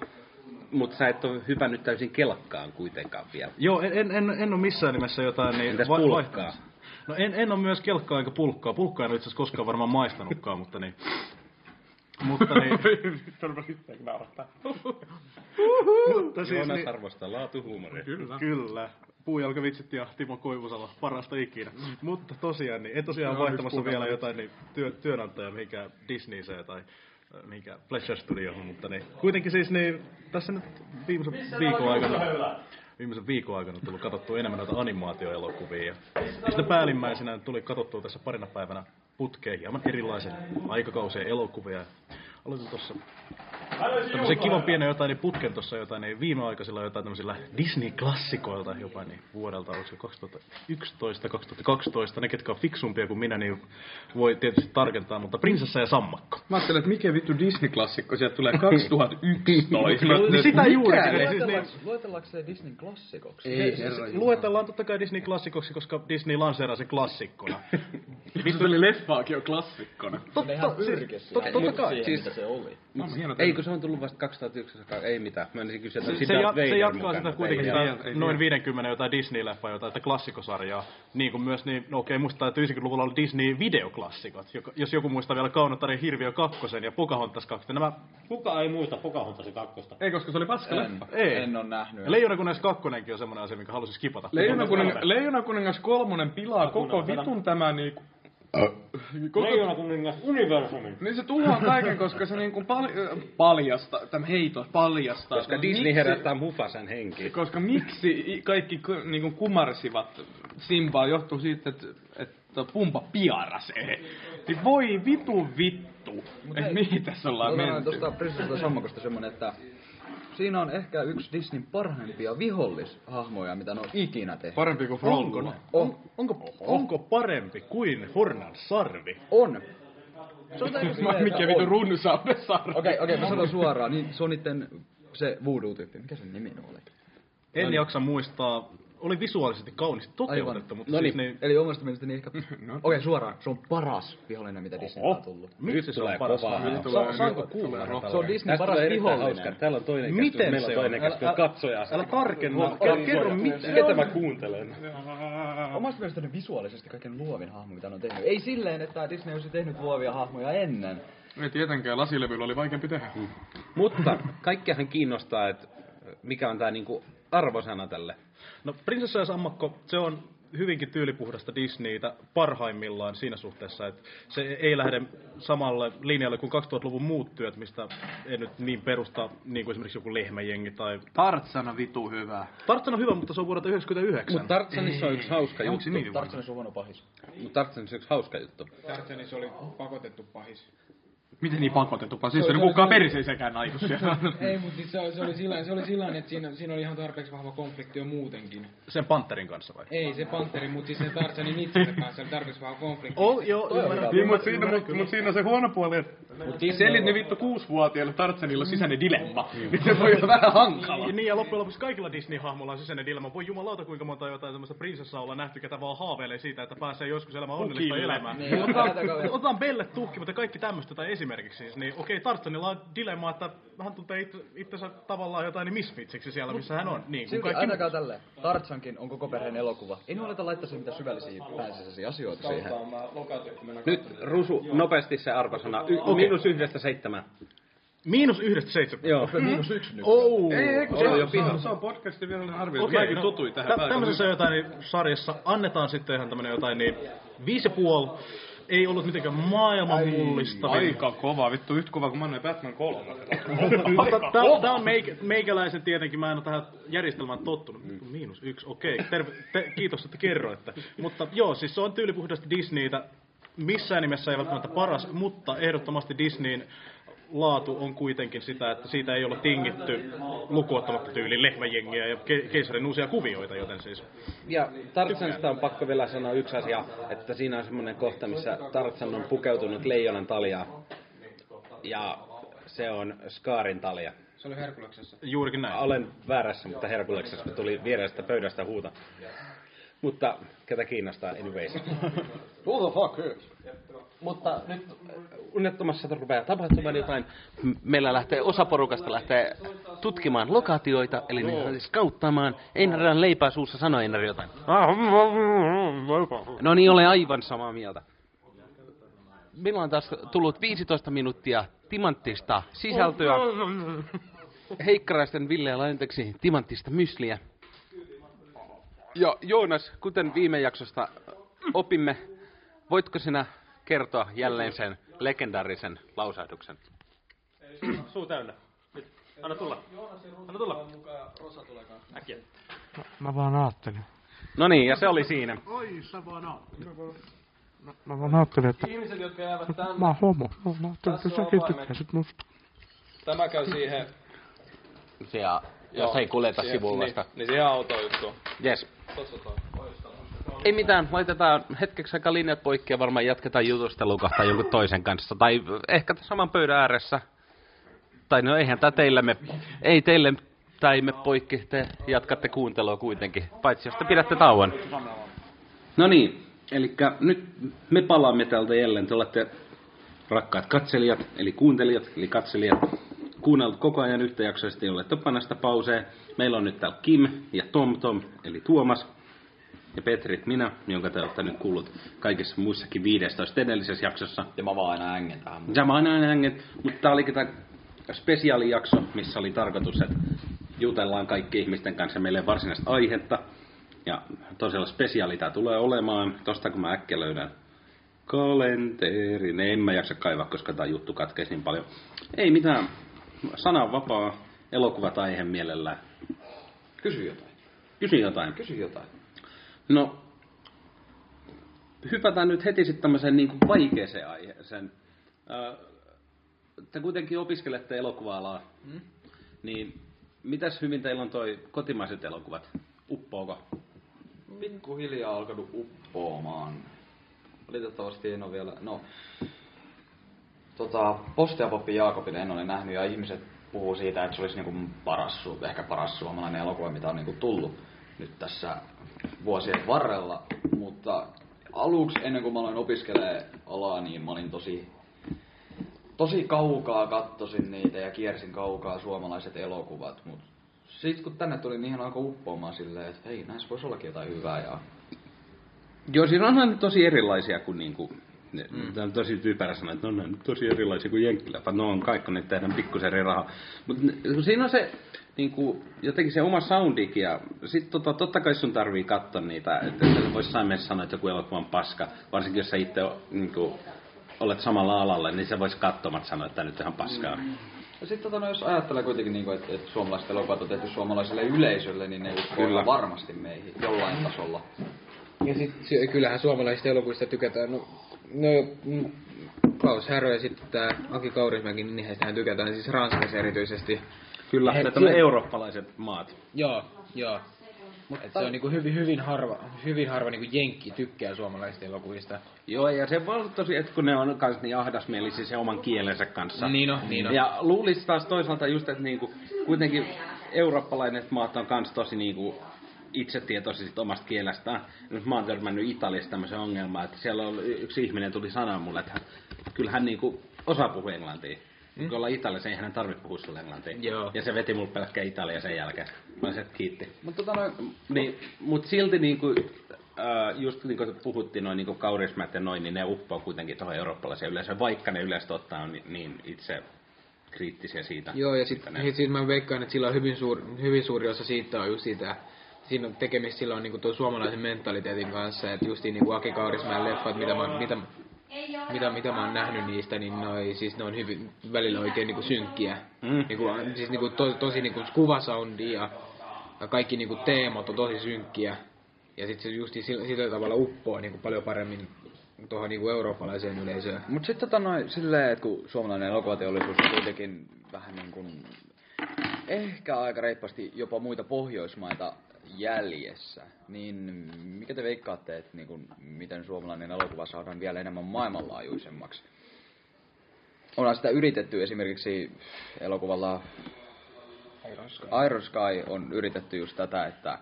[SPEAKER 1] mutta sä et ole hypännyt täysin kelkkaan kuitenkaan vielä.
[SPEAKER 5] Joo, en, en, en, en ole missään nimessä jotain niin...
[SPEAKER 1] Entäs
[SPEAKER 5] vai-
[SPEAKER 1] pulkkaa?
[SPEAKER 5] No en, en ole myös kelkkaa eikä pulkkaa. Pulkkaa en ole itse asiassa koskaan varmaan maistanutkaan, mutta niin... Mutta niin... <laughs> mutta siis
[SPEAKER 1] Joonas
[SPEAKER 5] niin,
[SPEAKER 1] arvostaa laatuhuumoria.
[SPEAKER 5] Kyllä. Kyllä. Puujalkavitsit ja Timo Koivusalo parasta ikinä. Mutta tosiaan, niin en tosiaan
[SPEAKER 9] Joo,
[SPEAKER 5] vaihtamassa vielä jotain niin, työ, työnantaja mihinkään Disneyse tai mihinkään Pleasure Studioon, mutta niin, kuitenkin siis niin, tässä nyt viimeisen viikon aikana, viimeisen viikon aikana tullut katsottua enemmän noita animaatioelokuvia. Ja niistä päällimmäisenä tuli katsottua tässä parina päivänä putkeen hieman erilaisen aikakausien elokuvia. Aloitin tuossa tämmöisen kivan pienen jotain niin putken tuossa jotain niin viimeaikaisilla jotain tämmöisillä Disney-klassikoilta jopa niin vuodelta, oliko se 2011, 2012, ne ketkä on fiksumpia kuin minä, niin voi tietysti tarkentaa, mutta Prinsessa ja Sammakko.
[SPEAKER 9] Mä ajattelin, että mikä vittu Disney-klassikko sieltä tulee 2011.
[SPEAKER 5] Niin sitä
[SPEAKER 9] Mikä?
[SPEAKER 5] juurikin. Siis niin,
[SPEAKER 12] Luetellaanko, se Disneyn klassikoksi?
[SPEAKER 9] Ei,
[SPEAKER 5] siis
[SPEAKER 9] herra
[SPEAKER 5] luetellaan totta kai Disney-klassikoksi, koska Disney lanseerasi sen klassikkona. <laughs>
[SPEAKER 9] Vittu oli leffaakin jo klassikkona.
[SPEAKER 12] Se ihan pyrkis.
[SPEAKER 1] Totta, totta kai. Siis,
[SPEAKER 12] se oli.
[SPEAKER 9] No, hieno
[SPEAKER 1] ei kun se on tullut vasta 2001, ei mitään. Mä menisin kysyä, että
[SPEAKER 5] Se,
[SPEAKER 1] onko
[SPEAKER 5] se,
[SPEAKER 1] sitä
[SPEAKER 5] ja, se jatkaa
[SPEAKER 1] mukana,
[SPEAKER 5] sitä kuitenkin
[SPEAKER 1] ei.
[SPEAKER 5] sitä
[SPEAKER 9] ei, ei
[SPEAKER 5] noin
[SPEAKER 9] tiedä.
[SPEAKER 5] 50 jotain Disney-leffaa, jotain että klassikosarjaa. Niin kuin myös, niin, no okei, muistaa, että 90-luvulla oli Disney-videoklassikot. Jos joku muistaa vielä Kaunotarin Hirviö 2 ja Pocahontas 2. Nämä
[SPEAKER 3] Kuka ei muista Pocahontasin kakkosta?
[SPEAKER 9] Ei, koska se oli paska
[SPEAKER 12] En,
[SPEAKER 9] leffa.
[SPEAKER 5] Ei.
[SPEAKER 12] en oo nähnyt.
[SPEAKER 5] Leijonakuningas 2 on semmoinen asia, mikä halusin skipata.
[SPEAKER 9] Leijona kuningas, Leijona kuningas kolmonen pilaa koko vitun tämä niinku... Koko,
[SPEAKER 3] Leijona kuningas universumin.
[SPEAKER 9] niin se tuhoaa kaiken, koska se niinku pal- paljastaa, tämä heito paljastaa.
[SPEAKER 1] Koska
[SPEAKER 9] että
[SPEAKER 1] Disney
[SPEAKER 9] miksi-
[SPEAKER 1] herättää Mufasan henkiin.
[SPEAKER 9] Koska miksi kaikki ku- niinku kumarsivat Simbaa johtuu siitä, että, että pumpa piarasee. Niin voi vitu vittu. Et mihin tässä ollaan menty?
[SPEAKER 12] tuosta Prinsessasta ja Sammakosta semmonen, että siinä on ehkä yksi Disneyn parhaimpia vihollishahmoja, mitä ne on ikinä tehty.
[SPEAKER 9] Parempi kuin
[SPEAKER 5] Onko,
[SPEAKER 9] Frodo.
[SPEAKER 5] on, onko, onko parempi kuin Hornan sarvi?
[SPEAKER 12] On. Se on täysin <laughs> silleen,
[SPEAKER 9] Mikä
[SPEAKER 12] että
[SPEAKER 9] vitu
[SPEAKER 12] on.
[SPEAKER 9] runsauden sarvi.
[SPEAKER 12] Okei, okei, mä sanon suoraan, niin se on niitten se voodoo-tyyppi. Mikä sen nimi oli?
[SPEAKER 5] En jaksa muistaa. Oli visuaalisesti kauniisti toteutettu, mutta
[SPEAKER 12] no
[SPEAKER 5] siis
[SPEAKER 12] niin.
[SPEAKER 5] niin...
[SPEAKER 12] Eli omasta mielestäni ehkä... <laughs> Okei, okay, suoraan. Se on paras vihollinen, mitä Disneyltä on tullut.
[SPEAKER 5] Miksi se on paras? Sa- saanko kuulla?
[SPEAKER 12] Se on Disney paras vihollinen.
[SPEAKER 1] hauska. Täällä on toinen
[SPEAKER 5] Miten
[SPEAKER 1] käsky, meillä on toinen käsky,
[SPEAKER 5] Älä-
[SPEAKER 1] katsoja.
[SPEAKER 5] älä tarkenna.
[SPEAKER 1] Älä
[SPEAKER 5] kerro, mitä-
[SPEAKER 1] Ketä mä kuuntelen?
[SPEAKER 12] Omasta mielestäni visuaalisesti kaiken luovin hahmo, mitä on tehnyt. Ei silleen, että Disney olisi tehnyt luovia hahmoja ennen.
[SPEAKER 9] Ei tietenkään, lasilevyllä oli vaikeampi tehdä.
[SPEAKER 1] Mutta kaikkiahan kiinnostaa, että mikä on tää niinku arvosana tälle.
[SPEAKER 5] No Prinsessa ja Sammakko, se on hyvinkin tyylipuhdasta Disneytä parhaimmillaan siinä suhteessa, että se ei lähde samalle linjalle kuin 2000-luvun muut työt, mistä ei nyt niin perusta, niin kuin esimerkiksi joku lehmäjengi tai...
[SPEAKER 15] Tartsana vitu hyvä.
[SPEAKER 5] Tartsan on hyvä, mutta se on vuodelta 1999.
[SPEAKER 1] Mutta Tartsanissa on yksi hauska
[SPEAKER 5] Onko
[SPEAKER 1] juttu.
[SPEAKER 5] se niin?
[SPEAKER 12] Tartsanissa on huono pahis.
[SPEAKER 1] Mutta Tartsanissa on yksi hauska juttu.
[SPEAKER 8] Tartsanissa oli pakotettu pahis.
[SPEAKER 9] Miten niin pakotettu? Siis
[SPEAKER 8] Se-
[SPEAKER 9] se
[SPEAKER 8] se-
[SPEAKER 9] kukaan
[SPEAKER 8] se-
[SPEAKER 9] perseisekään naiku siellä. <laughs>
[SPEAKER 8] Ei, mutta siis se, se, oli sillä, se oli sillä että siinä, siinä oli ihan tarpeeksi vahva konflikti jo muutenkin.
[SPEAKER 5] Sen Panterin kanssa vai?
[SPEAKER 8] Ei se Panteri, mutta siis sen Tarzanin itsensä kanssa oli tarpeeksi vahva konflikti.
[SPEAKER 5] Oh, joo, ymmärrän.
[SPEAKER 9] Niin, mutta siinä, mut, mut siinä on se huono puoli, että
[SPEAKER 8] Mut
[SPEAKER 9] Disney... selit ne vittu kuusivuotiaille Tartsanilla on sisäinen dilemma.
[SPEAKER 5] Mm.
[SPEAKER 9] Niin se voi olla vähän hankala.
[SPEAKER 5] Niin, ja loppujen lopuksi kaikilla Disney-hahmoilla on sisäinen dilemma. Voi jumalauta, kuinka monta jotain semmoista prinsessaa olla nähty, ketä vaan haaveilee siitä, että pääsee joskus elämään onnellista
[SPEAKER 9] Pukille.
[SPEAKER 5] elämää.
[SPEAKER 12] Niin,
[SPEAKER 5] otetaan, Belle ja kaikki tämmöistä tai esimerkiksi siis. Niin okei, Tartsanilla on dilemma, että hän tuntee itse, itsensä tavallaan jotain niin misfitsiksi siellä, missä hän on. Niin, kuin
[SPEAKER 12] Silti
[SPEAKER 5] kaikki
[SPEAKER 12] ainakaan tälleen. Tartsankin on koko perheen elokuva. Ei ne aleta laittaa siihen mitään syvällisiä pääsisäisiä asioita siihen.
[SPEAKER 1] Nyt Rusu, nopeasti se arvosana. Y-
[SPEAKER 5] Okei.
[SPEAKER 1] Miinus yhdestä seitsemän.
[SPEAKER 5] Miinus yhdestä seitsemän.
[SPEAKER 1] Joo.
[SPEAKER 12] Miinus yksi nyt.
[SPEAKER 5] Oh.
[SPEAKER 9] Ei, ei, kun
[SPEAKER 1] Se
[SPEAKER 9] se,
[SPEAKER 1] on jo
[SPEAKER 9] on,
[SPEAKER 1] pihalla.
[SPEAKER 9] se on podcastin vielä arvio.
[SPEAKER 5] Okei,
[SPEAKER 9] Mäkin
[SPEAKER 5] no,
[SPEAKER 9] tutuin tähän.
[SPEAKER 5] tä-
[SPEAKER 9] on
[SPEAKER 5] tämmöisessä jotain niin sarjassa annetaan sitten ihan tämmönen jotain niin viisi ja puoli. Ei ollut mitenkään maailman mullista.
[SPEAKER 9] Aika kova, vittu yhtä kova kuin mä annoin Batman 3.
[SPEAKER 5] Tämä on meik- meikäläisen tietenkin, mä en ole tähän järjestelmään tottunut. Miinus yksi, okei. Terve, te, kiitos, että kerroitte. Mutta joo, siis se on tyylipuhdasta Disneytä. Missään nimessä ei välttämättä paras, mutta ehdottomasti Disneyn laatu on kuitenkin sitä, että siitä ei ole tingitty lukuottamatta tyyli lehmäjengiä ja ke- keisarin uusia kuvioita, joten siis...
[SPEAKER 1] Ja Tartsanista on pakko vielä sanoa yksi asia, että siinä on semmoinen kohta, missä Tartsan on pukeutunut leijonan taljaa. Ja se on Skaarin talja.
[SPEAKER 8] Se oli Herkuleksessa.
[SPEAKER 5] Juurikin näin.
[SPEAKER 1] Olen väärässä, mutta Herkuleksessa tuli vierestä pöydästä huuta. Mutta ketä kiinnostaa, anyways. <laughs>
[SPEAKER 12] Who the fuck cares?
[SPEAKER 1] Mutta nyt unnettomassa rupeaa tapahtumaan jotain. Meillä lähtee osa porukasta lähtee tutkimaan lokaatioita, eli ne lähtee skauttaamaan. Einari on leipää suussa, sano Einari jotain. No niin, ole aivan samaa mieltä. Meillä on taas tullut 15 minuuttia timanttista sisältöä. <laughs> Heikkaraisten Ville ja Lainteksi timanttista mysliä. Ja Joonas, kuten viime jaksosta opimme, voitko sinä kertoa jälleen sen legendaarisen lausahduksen?
[SPEAKER 3] Suu täynnä. Nyt. Anna tulla. Anna tulla. Äkkiä.
[SPEAKER 16] Mä vaan ajattelin.
[SPEAKER 1] No niin, ja se oli siinä.
[SPEAKER 5] Oi, sä vaan.
[SPEAKER 16] Mä vaan ajattelin, että
[SPEAKER 4] Ihmiset, jotka jäävät tänne,
[SPEAKER 16] mä oon homo. Mä vaan ajattelin, että säkin tykkäsit musta.
[SPEAKER 4] tämä käy siihen...
[SPEAKER 1] Ja
[SPEAKER 4] Joo,
[SPEAKER 1] jos ei kuljeta sivulasta.
[SPEAKER 4] Niin, niin siihen.
[SPEAKER 1] Yes.
[SPEAKER 4] Tossa toi.
[SPEAKER 1] Ei mitään, laitetaan hetkeksi aika linjat poikki ja varmaan jatketaan jutustelua kohta jonkun toisen kanssa. Tai ehkä saman pöydän ääressä. Tai no eihän tää teille me, ei teille tai me poikki, te jatkatte kuuntelua kuitenkin. Paitsi jos te pidätte tauon. No niin, eli nyt me palaamme täältä jälleen. Te olette rakkaat katselijat, eli kuuntelijat, eli katselijat. Kuunnellut koko ajan yhtäjaksoisesti, olette panasta pauseen. Meillä on nyt täällä Kim ja Tom Tom, eli Tuomas ja Petrit minä, jonka te olette nyt kuullut kaikissa muissakin 15 edellisessä jaksossa.
[SPEAKER 12] Ja mä vaan aina ängen tähän.
[SPEAKER 1] Ja mä aina hänget, mutta tää olikin tää spesiaalijakso, missä oli tarkoitus, että jutellaan kaikki ihmisten kanssa meille varsinaista aihetta. Ja tosiaan spesiaali tää tulee olemaan, tosta kun mä äkkiä löydän kalenterin. En mä jaksa kaivaa, koska tää juttu katkeisi niin paljon. Ei mitään, sanan vapaa, elokuvat aihe mielellään.
[SPEAKER 12] Kysy jotain.
[SPEAKER 1] Kysy jotain.
[SPEAKER 12] Kysy jotain.
[SPEAKER 1] No, hypätään nyt heti sitten tämmöiseen niin kuin vaikeeseen aiheeseen. Ö, Te kuitenkin opiskelette elokuva-alaa,
[SPEAKER 12] Hmm?
[SPEAKER 1] niin mitäs hyvin teillä on toi kotimaiset elokuvat? Uppoako?
[SPEAKER 12] Pikkuhiljaa alkanut uppoamaan. Valitettavasti en ole vielä, no... Tota, Posti ja Poppi Jaakobin en ole nähnyt ja ihmiset puhuu siitä, että se olisi niinku paras, ehkä paras suomalainen elokuva, mitä on niinku tullut nyt tässä vuosien varrella, mutta aluksi ennen kuin mä aloin opiskelee alaa, niin mä olin tosi, tosi kaukaa kattosin niitä ja kiersin kaukaa suomalaiset elokuvat, mutta sitten kun tänne tuli, niin ihan alkoi uppoamaan silleen, että hei, näissä voisi ollakin jotain hyvää ja
[SPEAKER 1] Joo, siinä ne tosi erilaisia kuin niinku, ne, mm. Tämä on tosi typerä sanoa, että no, ne on tosi erilaisia kuin jenkkileffa. No on kaikki, ne tehdään pikkusen eri rahaa. Mutta siinä on se, niinku, jotenkin se oma soundikin ja sit tota, totta kai sun tarvii katsoa niitä, että et voisi saimeen sanoa, että joku elokuva on paska, varsinkin jos sä itse niinku, olet samalla alalla, niin se voisi katsomat sanoa, että tämä nyt ihan paskaa. Mm.
[SPEAKER 12] Ja sitten tota, no, jos ajattelee kuitenkin, niin kuin, että, että suomalaiset elokuvat on tehty suomalaiselle yleisölle, niin ne uskoo varmasti meihin jollain tasolla.
[SPEAKER 8] Ja sit se- kyllähän suomalaisista elokuvista tykätään. No, no mm, Klaus Härö ja sitten tää Aki Kaurismäki, niin heistähän tykätään siis Ranskassa erityisesti.
[SPEAKER 1] Kyllä,
[SPEAKER 8] He-
[SPEAKER 1] ne on eurooppalaiset maat.
[SPEAKER 8] Joo, joo. Et se on niinku hyvin, hyvin harva, hyvin harva niinku jenkki tykkää suomalaisista elokuvista.
[SPEAKER 1] Joo, ja se voi olla tosi, että kun ne on kans niin ahdasmielisiä se oman kielensä kanssa.
[SPEAKER 8] Niin on, niin on.
[SPEAKER 1] Ja luulisi taas toisaalta just, että niinku, kuitenkin eurooppalaiset maat on kans tosi niinku itsetietoisia sit omasta kielestään. Nyt mä oon törmännyt Italiassa tämmöisen ongelmaan, että siellä on yksi ihminen tuli sanoa mulle, että hän, kyllä hän niinku osaa puhua englantia. Mm. Kun ollaan Italiassa, ei hänen tarvitse puhua sulle englantia.
[SPEAKER 8] Joo.
[SPEAKER 1] Ja se veti mulle pelkkää Italia sen jälkeen. Mä että kiitti.
[SPEAKER 12] Mutta tota noin,
[SPEAKER 1] Niin, mut silti niinku, äh, just niin kuin puhuttiin noin niin kaurismät ja noin, niin ne uppoo kuitenkin tuohon eurooppalaiseen yleisöön, vaikka ne yleensä ottaa on niin, niin itse kriittisiä siitä.
[SPEAKER 8] Joo, ja sitten sit, sit mä veikkaan, että sillä on hyvin, suur, hyvin suuri osa siitä on just siitä, siinä on tekemistä silloin niinku tuon suomalaisen mentaliteetin kanssa, että justiin niinku Aki Kaurismäen leffat, mitä mä, mitä, mitä, mitä mä oon nähnyt niistä, niin noi, siis ne on hyvin, välillä oikein niinku synkkiä.
[SPEAKER 1] Mm.
[SPEAKER 8] Niinku, siis niinku to, tosi niinku kuvasoundi ja, ja kaikki niinku teemat on tosi synkkiä. Ja sitten se justi sillä, sillä tavalla uppoo niinku paljon paremmin tuohon niinku eurooppalaiseen yleisöön.
[SPEAKER 12] Mut sitten tota noin silleen, että kun suomalainen elokuvateollisuus on kuitenkin vähän niin kuin ehkä aika reippaasti jopa muita Pohjoismaita jäljessä, niin mikä te veikkaatte, että niin kuin, miten suomalainen elokuva saadaan vielä enemmän maailmanlaajuisemmaksi? Onhan sitä yritetty esimerkiksi elokuvalla Iron Sky on yritetty just tätä, että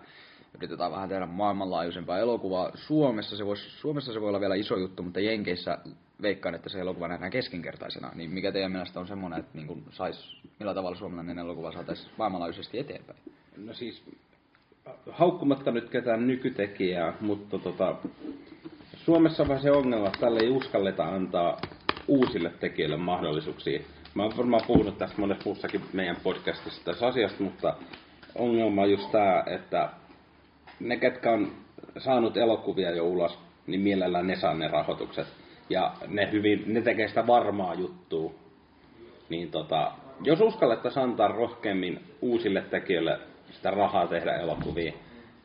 [SPEAKER 12] yritetään vähän tehdä maailmanlaajuisempaa elokuvaa. Suomessa se, vois, Suomessa se voi olla vielä iso juttu, mutta Jenkeissä veikkaan, että se elokuva nähdään keskinkertaisena. Niin mikä teidän mielestä on semmoinen, että niin sais, millä tavalla suomalainen elokuva saataisiin maailmanlaajuisesti eteenpäin?
[SPEAKER 1] No siis, haukkumatta nyt ketään nykytekijää, mutta tota, Suomessa on vähän se ongelma, että tälle ei uskalleta antaa uusille tekijöille mahdollisuuksia. Mä oon varmaan puhunut tästä monessa muussakin meidän podcastissa tästä asiasta, mutta ongelma on just tää, että ne, ketkä on saanut elokuvia jo ulos, niin mielellään ne saa ne rahoitukset. Ja ne, hyvin, ne tekee sitä varmaa juttua. Niin tota, jos uskallettaisiin antaa rohkeammin uusille tekijöille sitä rahaa tehdä elokuvia,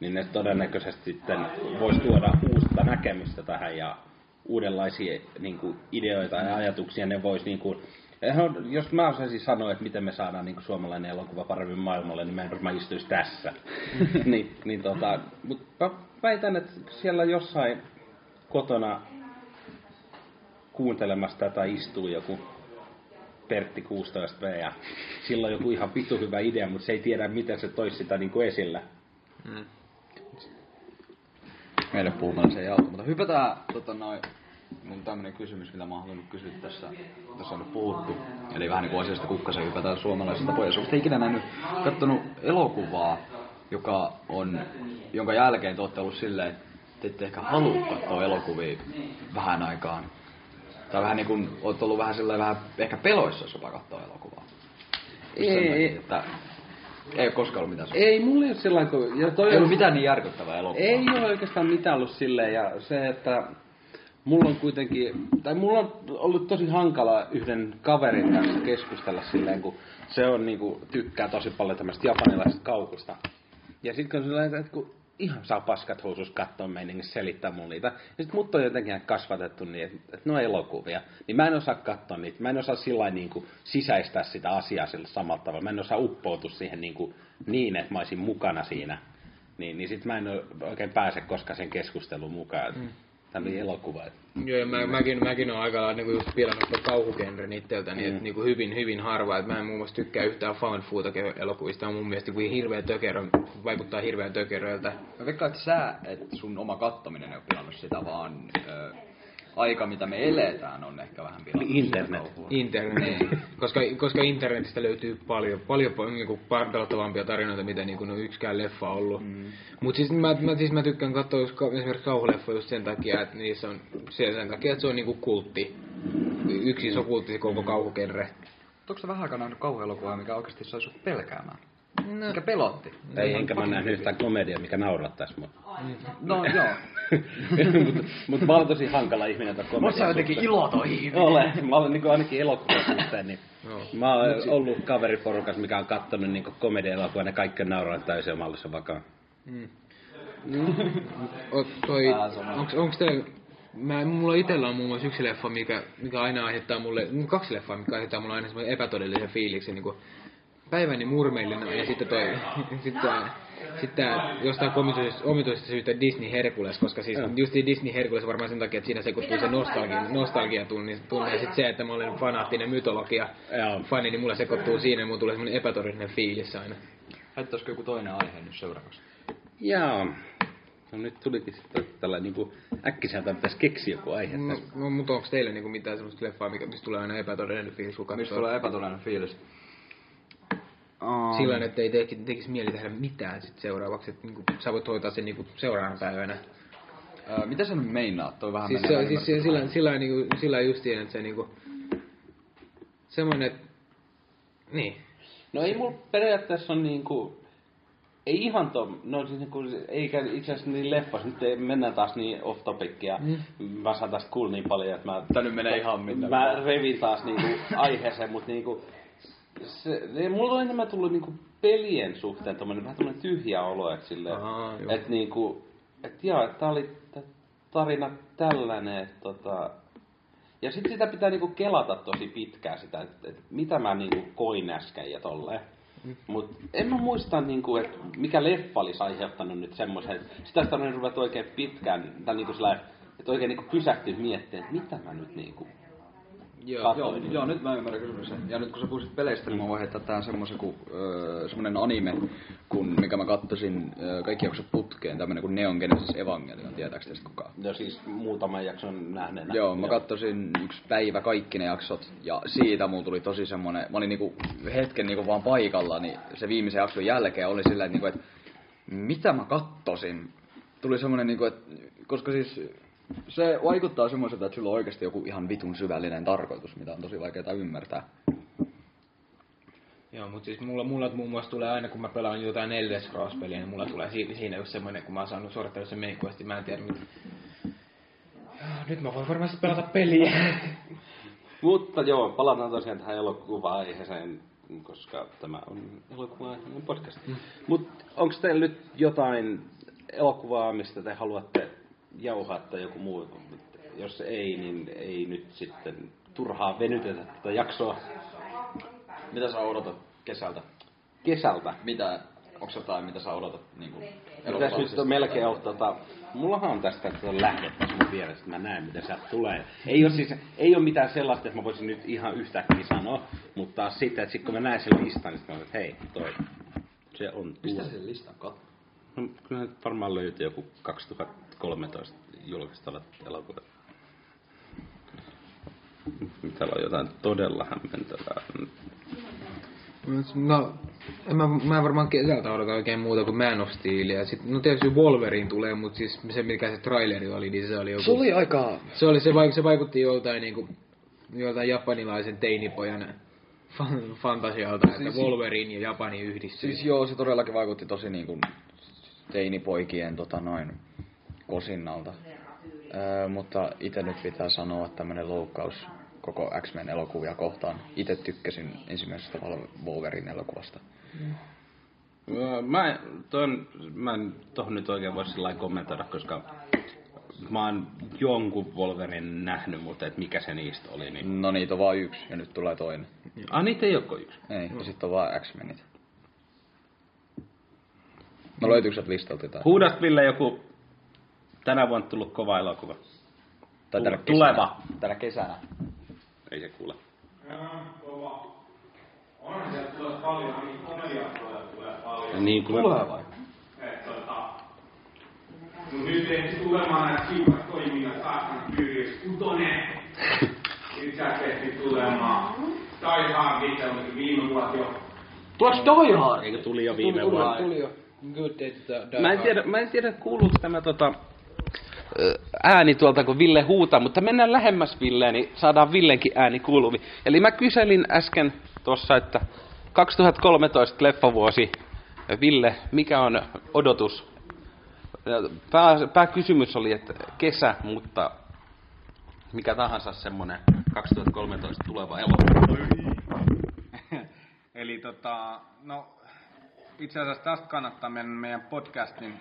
[SPEAKER 1] niin ne todennäköisesti sitten voisi tuoda uutta näkemystä tähän ja uudenlaisia niin kuin, ideoita ja ajatuksia. Ne vois, niin kuin, jos mä osaisin sanoa, että miten me saadaan niin kuin, suomalainen elokuva paremmin maailmalle, niin mä en varmaan istuisi tässä. <laughs> niin, niin tota, mutta mä väitän, että siellä jossain kotona kuuntelemassa tätä istuu joku Pertti 16V ja sillä on joku ihan vitu hyvä idea, mutta se ei tiedä, miten se toisi sitä niin kuin esillä.
[SPEAKER 12] Mm. Meille puhumalla se ei auta, mutta hypätään tota noin, mun tämmönen kysymys, mitä mä oon halunnut kysyä tässä, tässä on nyt puhuttu. Eli vähän niin kuin asiasta kukkasen hypätään suomalaisesta pois. Onko ikinä nähnyt, kattonut elokuvaa, joka on, jonka jälkeen te olette ollut silleen, että te ette ehkä halua katsoa elokuvia vähän aikaan. Tai vähän niin kuin, olette ollut vähän silleen vähän ehkä peloissa jopa katsoa elokuvaa.
[SPEAKER 1] Ei, ei.
[SPEAKER 12] Että ei ole koskaan ollut mitään
[SPEAKER 1] Ei, mulla ei ole sillä kun... Ja toi
[SPEAKER 12] Ei ollut
[SPEAKER 1] on-
[SPEAKER 12] mitään niin järkyttävää elokuvaa.
[SPEAKER 1] Ei ole oikeastaan mitään ollut silleen, ja se, että mulla on kuitenkin, tai mulla on ollut tosi hankala yhden kaverin kanssa keskustella silleen, kun se on niinku, tykkää tosi paljon tämmöistä japanilaisesta kaukusta. Ja sit kun sillä että kun ihan saa paskat housus katsoa meiningissä selittää mulle niitä. Ja sit mut on jotenkin kasvatettu niin, että, että no elokuvia. Niin mä en osaa katsoa niitä. Mä en osaa sillä niin sisäistää sitä asiaa sillä samalla tavalla. Mä en osaa uppoutua siihen niin, kuin, niin että mä olisin mukana siinä. Niin, niin sit mä en oikein pääse koskaan sen keskusteluun mukaan. Mm. Tämä oli elokuva. et-
[SPEAKER 8] Joo, ja mä, mäkin, mäkin oon aika lailla niinku just pilannut tuon kauhugenren itseltäni, mm.
[SPEAKER 1] Mm.
[SPEAKER 8] että niinku hyvin, hyvin harva, että mä en muun muassa tykkää yhtään found footage-elokuvista, on mun mielestä kuin hirveä tökerö, vaikuttaa hirveän tökeröltä.
[SPEAKER 12] Mä veikkaan, että sä, että sun oma kattominen ei ole pilannut sitä, vaan aika, mitä me eletään, on ehkä vähän pilannut
[SPEAKER 1] Internet.
[SPEAKER 12] sitä kauhua.
[SPEAKER 8] Internet. koska, koska internetistä löytyy paljon, paljon, paljon niinku pelottavampia tarinoita, mitä niinku no yksikään leffa on ollut. Mm. Mut siis mä, mä, siis mä tykkään katsoa esimerkiksi kauhuleffoja just sen takia, että niissä on se, sen takia, että se on niinku kultti. Yksi iso kultti se koko kauhugenre.
[SPEAKER 12] Onko sä vähän aikaa nähnyt kauhuelokuvaa, mikä oikeasti sai sut pelkäämään?
[SPEAKER 8] No.
[SPEAKER 12] Mikä pelotti?
[SPEAKER 1] Tai enkä mä nähnyt yhtään komediaa, mikä naurattaisi mua.
[SPEAKER 12] No joo. <laughs>
[SPEAKER 1] Mutta mut mä olen tosi hankala ihminen tätä komedian
[SPEAKER 12] Oot sä jotenkin iloton ihminen?
[SPEAKER 1] Olen. Mä olen niin ainakin elokuvien suhteen. Niin
[SPEAKER 8] Joo.
[SPEAKER 1] Mä oon
[SPEAKER 8] Mut si-
[SPEAKER 1] ollut kaveriporukas, mikä on kattonut niin komedia-elokuvia, ne kaikki on nauranut täysin omallisen vakaan.
[SPEAKER 8] Mm. O, toi, onks, onks teillä, mä, mulla itellä on muun muassa yksi leffa, mikä, mikä aina aiheuttaa mulle, mm, kaksi leffaa, mikä aiheuttaa mulle aina semmoinen epätodellisen fiiliksen, niin kuin päiväni murmeillinen ja sitten toi, <laughs> sitten sitten jostain omituisesta, omituisesta syystä Disney Hercules, koska siis
[SPEAKER 1] Joo.
[SPEAKER 8] just Disney Hercules varmaan sen takia, että siinä sekoittuu se nostalgia, nostalgia tunne, tunne ja sitten se, että mä olen fanaattinen mytologia fani, niin mulla sekoittuu siinä ja mulla tulee semmoinen epätodellinen fiilis aina.
[SPEAKER 12] Haittaisiko joku toinen aihe nyt seuraavaksi?
[SPEAKER 1] Jaa. No nyt tulikin sitten tällä niinku äkkiseltä pitäisi keksiä joku aihe
[SPEAKER 8] No,
[SPEAKER 1] tässä.
[SPEAKER 8] no mutta onko teillä niinku mitään semmoista leffaa, mikä, mistä tulee aina epätodellinen fiilis, kun
[SPEAKER 12] Mistä tulee epätodellinen fiilis?
[SPEAKER 8] Sillä tavalla, että ei teki, tekisi mieli tehdä mitään sit seuraavaksi, että niinku, sä voit hoitaa sen niinku seuraavana päivänä.
[SPEAKER 12] Öö, mitä sä nyt meinaat? Toi vähän
[SPEAKER 8] Siis,
[SPEAKER 12] menee
[SPEAKER 8] se, siis se, sillä, sillä, niinku, sillä justiin, että se niinku, semmoinen, että, niin.
[SPEAKER 1] No ei mulla periaatteessa on niinku, ei ihan to, no siis niinku, eikä itse asiassa niin leffas, nyt ei, mennään taas niin off topicia.
[SPEAKER 12] Mm.
[SPEAKER 1] Mä saan tästä kuulla niin paljon, että mä...
[SPEAKER 12] Tää nyt menee ihan minne
[SPEAKER 1] Mä revin taas niinku aiheeseen, mutta niinku, se, ne, mulla on enemmän tullut niinku pelien suhteen tommonen vähän tommonen tyhjä olo, että silleen,
[SPEAKER 8] joo.
[SPEAKER 1] että niinku, että joo, että tää oli tää tarina tällainen, että tota, ja sitten sitä pitää niinku kelata tosi pitkään sitä, että et mitä mä niinku koin äsken ja tolleen.
[SPEAKER 8] Mm.
[SPEAKER 1] Mut en mä muista niinku, että mikä leffa olisi aiheuttanut nyt semmoisen, että sitä olisi tarvinnut ruveta oikein pitkään, tai niinku sellainen, että oikein niinku pysähtyä miettimään, että mitä mä nyt niinku
[SPEAKER 12] Joo, joo, joo, nyt mä ymmärrän kysymyksen. Ja nyt kun sä puhuit peleistä, niin mä voin heittää tähän semmoisen kuin, öö, semmonen anime, kun, mikä mä kattosin öö, kaikki jaksot putkeen, tämmönen kuin Neon Genesis Evangelion, tietääks teistä kukaan?
[SPEAKER 1] Ja siis muutaman jakson nähneenä.
[SPEAKER 12] Joo, mä kattosin yksi päivä kaikki ne jaksot, ja siitä mulla tuli tosi semmonen, mä olin niinku hetken niinku vaan paikalla, niin se viimeisen jakson jälkeen oli sillä, että, niinku, että mitä mä kattosin? Tuli semmonen niinku, että, koska siis se vaikuttaa semmoiselta, että sillä on oikeasti joku ihan vitun syvällinen tarkoitus, mitä on tosi vaikeaa ymmärtää.
[SPEAKER 8] Joo, mutta siis mulla, mulla muun muassa tulee aina, kun mä pelaan jotain Elder Scrolls-peliä, niin mulla tulee siinä, siinä just semmoinen, kun mä oon saanut suorittaa sen main questin, mä en tiedä mitä. Nyt mä voin varmasti pelata peliä. <laughs>
[SPEAKER 1] Mutta joo, palataan tosiaan tähän elokuva-aiheeseen, koska tämä on elokuva podcast. Mm. Mutta onko teillä nyt jotain elokuvaa, mistä te haluatte jauhaa tai joku muu? Jos ei, niin ei nyt sitten turhaa venytetä tätä jaksoa.
[SPEAKER 12] Mitä sä odotat kesältä?
[SPEAKER 1] Kesältä?
[SPEAKER 12] Mitä, onko jotain, mitä sä odotat niin kuin,
[SPEAKER 1] Pitäis nyt on melkein olla tota, mullahan on tästä tuon lähde tässä mun vieressä, että mä näen mitä sieltä tulee. Ei ole, siis, ei ole mitään sellaista, että mä voisin nyt ihan yhtäkkiä sanoa, mutta taas sitten, että sit kun mä näen sen listan, niin mä oon, että hei, toi, se on tuo.
[SPEAKER 12] Mistä sen listan katsoo?
[SPEAKER 1] No, kyllä varmaan löytyy joku 2013 julkaistavat elokuvat. Täällä on jotain todella hämmentävää.
[SPEAKER 8] No, en mä, mä en varmaan kesältä odota oikein muuta kuin Man of Steelia. Sitten, no tietysti Wolverine tulee, mutta siis se mikä se traileri oli, niin se oli joku...
[SPEAKER 12] Se oli aika...
[SPEAKER 8] Se, oli, se, vaik, se vaikutti joltain niinku, joltain japanilaisen teinipojan fan, fantasialta, että
[SPEAKER 12] Siis-
[SPEAKER 8] Wolverine ja Japani yhdistyy.
[SPEAKER 12] Siis joo, se todellakin vaikutti tosi niin kuin teinipoikien tota noin kosinnalta. Öö, mutta itse nyt pitää sanoa että tämmönen loukkaus koko X-Men elokuvia kohtaan. Itse tykkäsin ensimmäisestä Wolverine elokuvasta.
[SPEAKER 1] Öö, Mä, ton, mä en tohon nyt oikein voi sillä kommentoida, koska mä oon jonkun Wolverine nähnyt, mutta et mikä se niistä oli. Niin...
[SPEAKER 12] No niitä on vaan yksi ja nyt tulee toinen.
[SPEAKER 1] Ah, niitä ei ole yksi?
[SPEAKER 12] Ei, ja sitten on vaan X-Menit. No löytyykö sieltä listalta jotain?
[SPEAKER 1] Ville joku tänä vuonna tullut kova elokuva.
[SPEAKER 9] Tai tänä
[SPEAKER 17] Tuleva.
[SPEAKER 9] kesänä.
[SPEAKER 17] Tuleva.
[SPEAKER 9] Tänä kesänä.
[SPEAKER 17] Ei se kuule.
[SPEAKER 18] On sieltä tulee paljon, niin komediaa tulee paljon.
[SPEAKER 1] Niin kuin
[SPEAKER 9] Tulee vai?
[SPEAKER 18] Et tota... No nyt ei tulemaan näitä kiivat toiminnat saatan kyydys kutonen. <laughs> Sä tehtiin tulemaan. Die Hard itse olikin viime vuonna jo.
[SPEAKER 12] Tuoks Die Hard?
[SPEAKER 17] Eikö tuli jo viime vuonna?
[SPEAKER 8] tuli jo. Good day to the
[SPEAKER 1] Mä en tiedä, mä en tiedä kuuluuko tämä tota, ääni tuolta, kun Ville huutaa, mutta mennään lähemmäs Villeä, niin saadaan Villenkin ääni kuuluvi. Eli mä kyselin äsken tuossa, että 2013 leffavuosi, Ville, mikä on odotus? Pää, pääkysymys oli, että kesä, mutta mikä tahansa semmonen 2013 tuleva elokuva.
[SPEAKER 9] Eli tota, no itse asiassa tästä kannattaa mennä meidän podcastin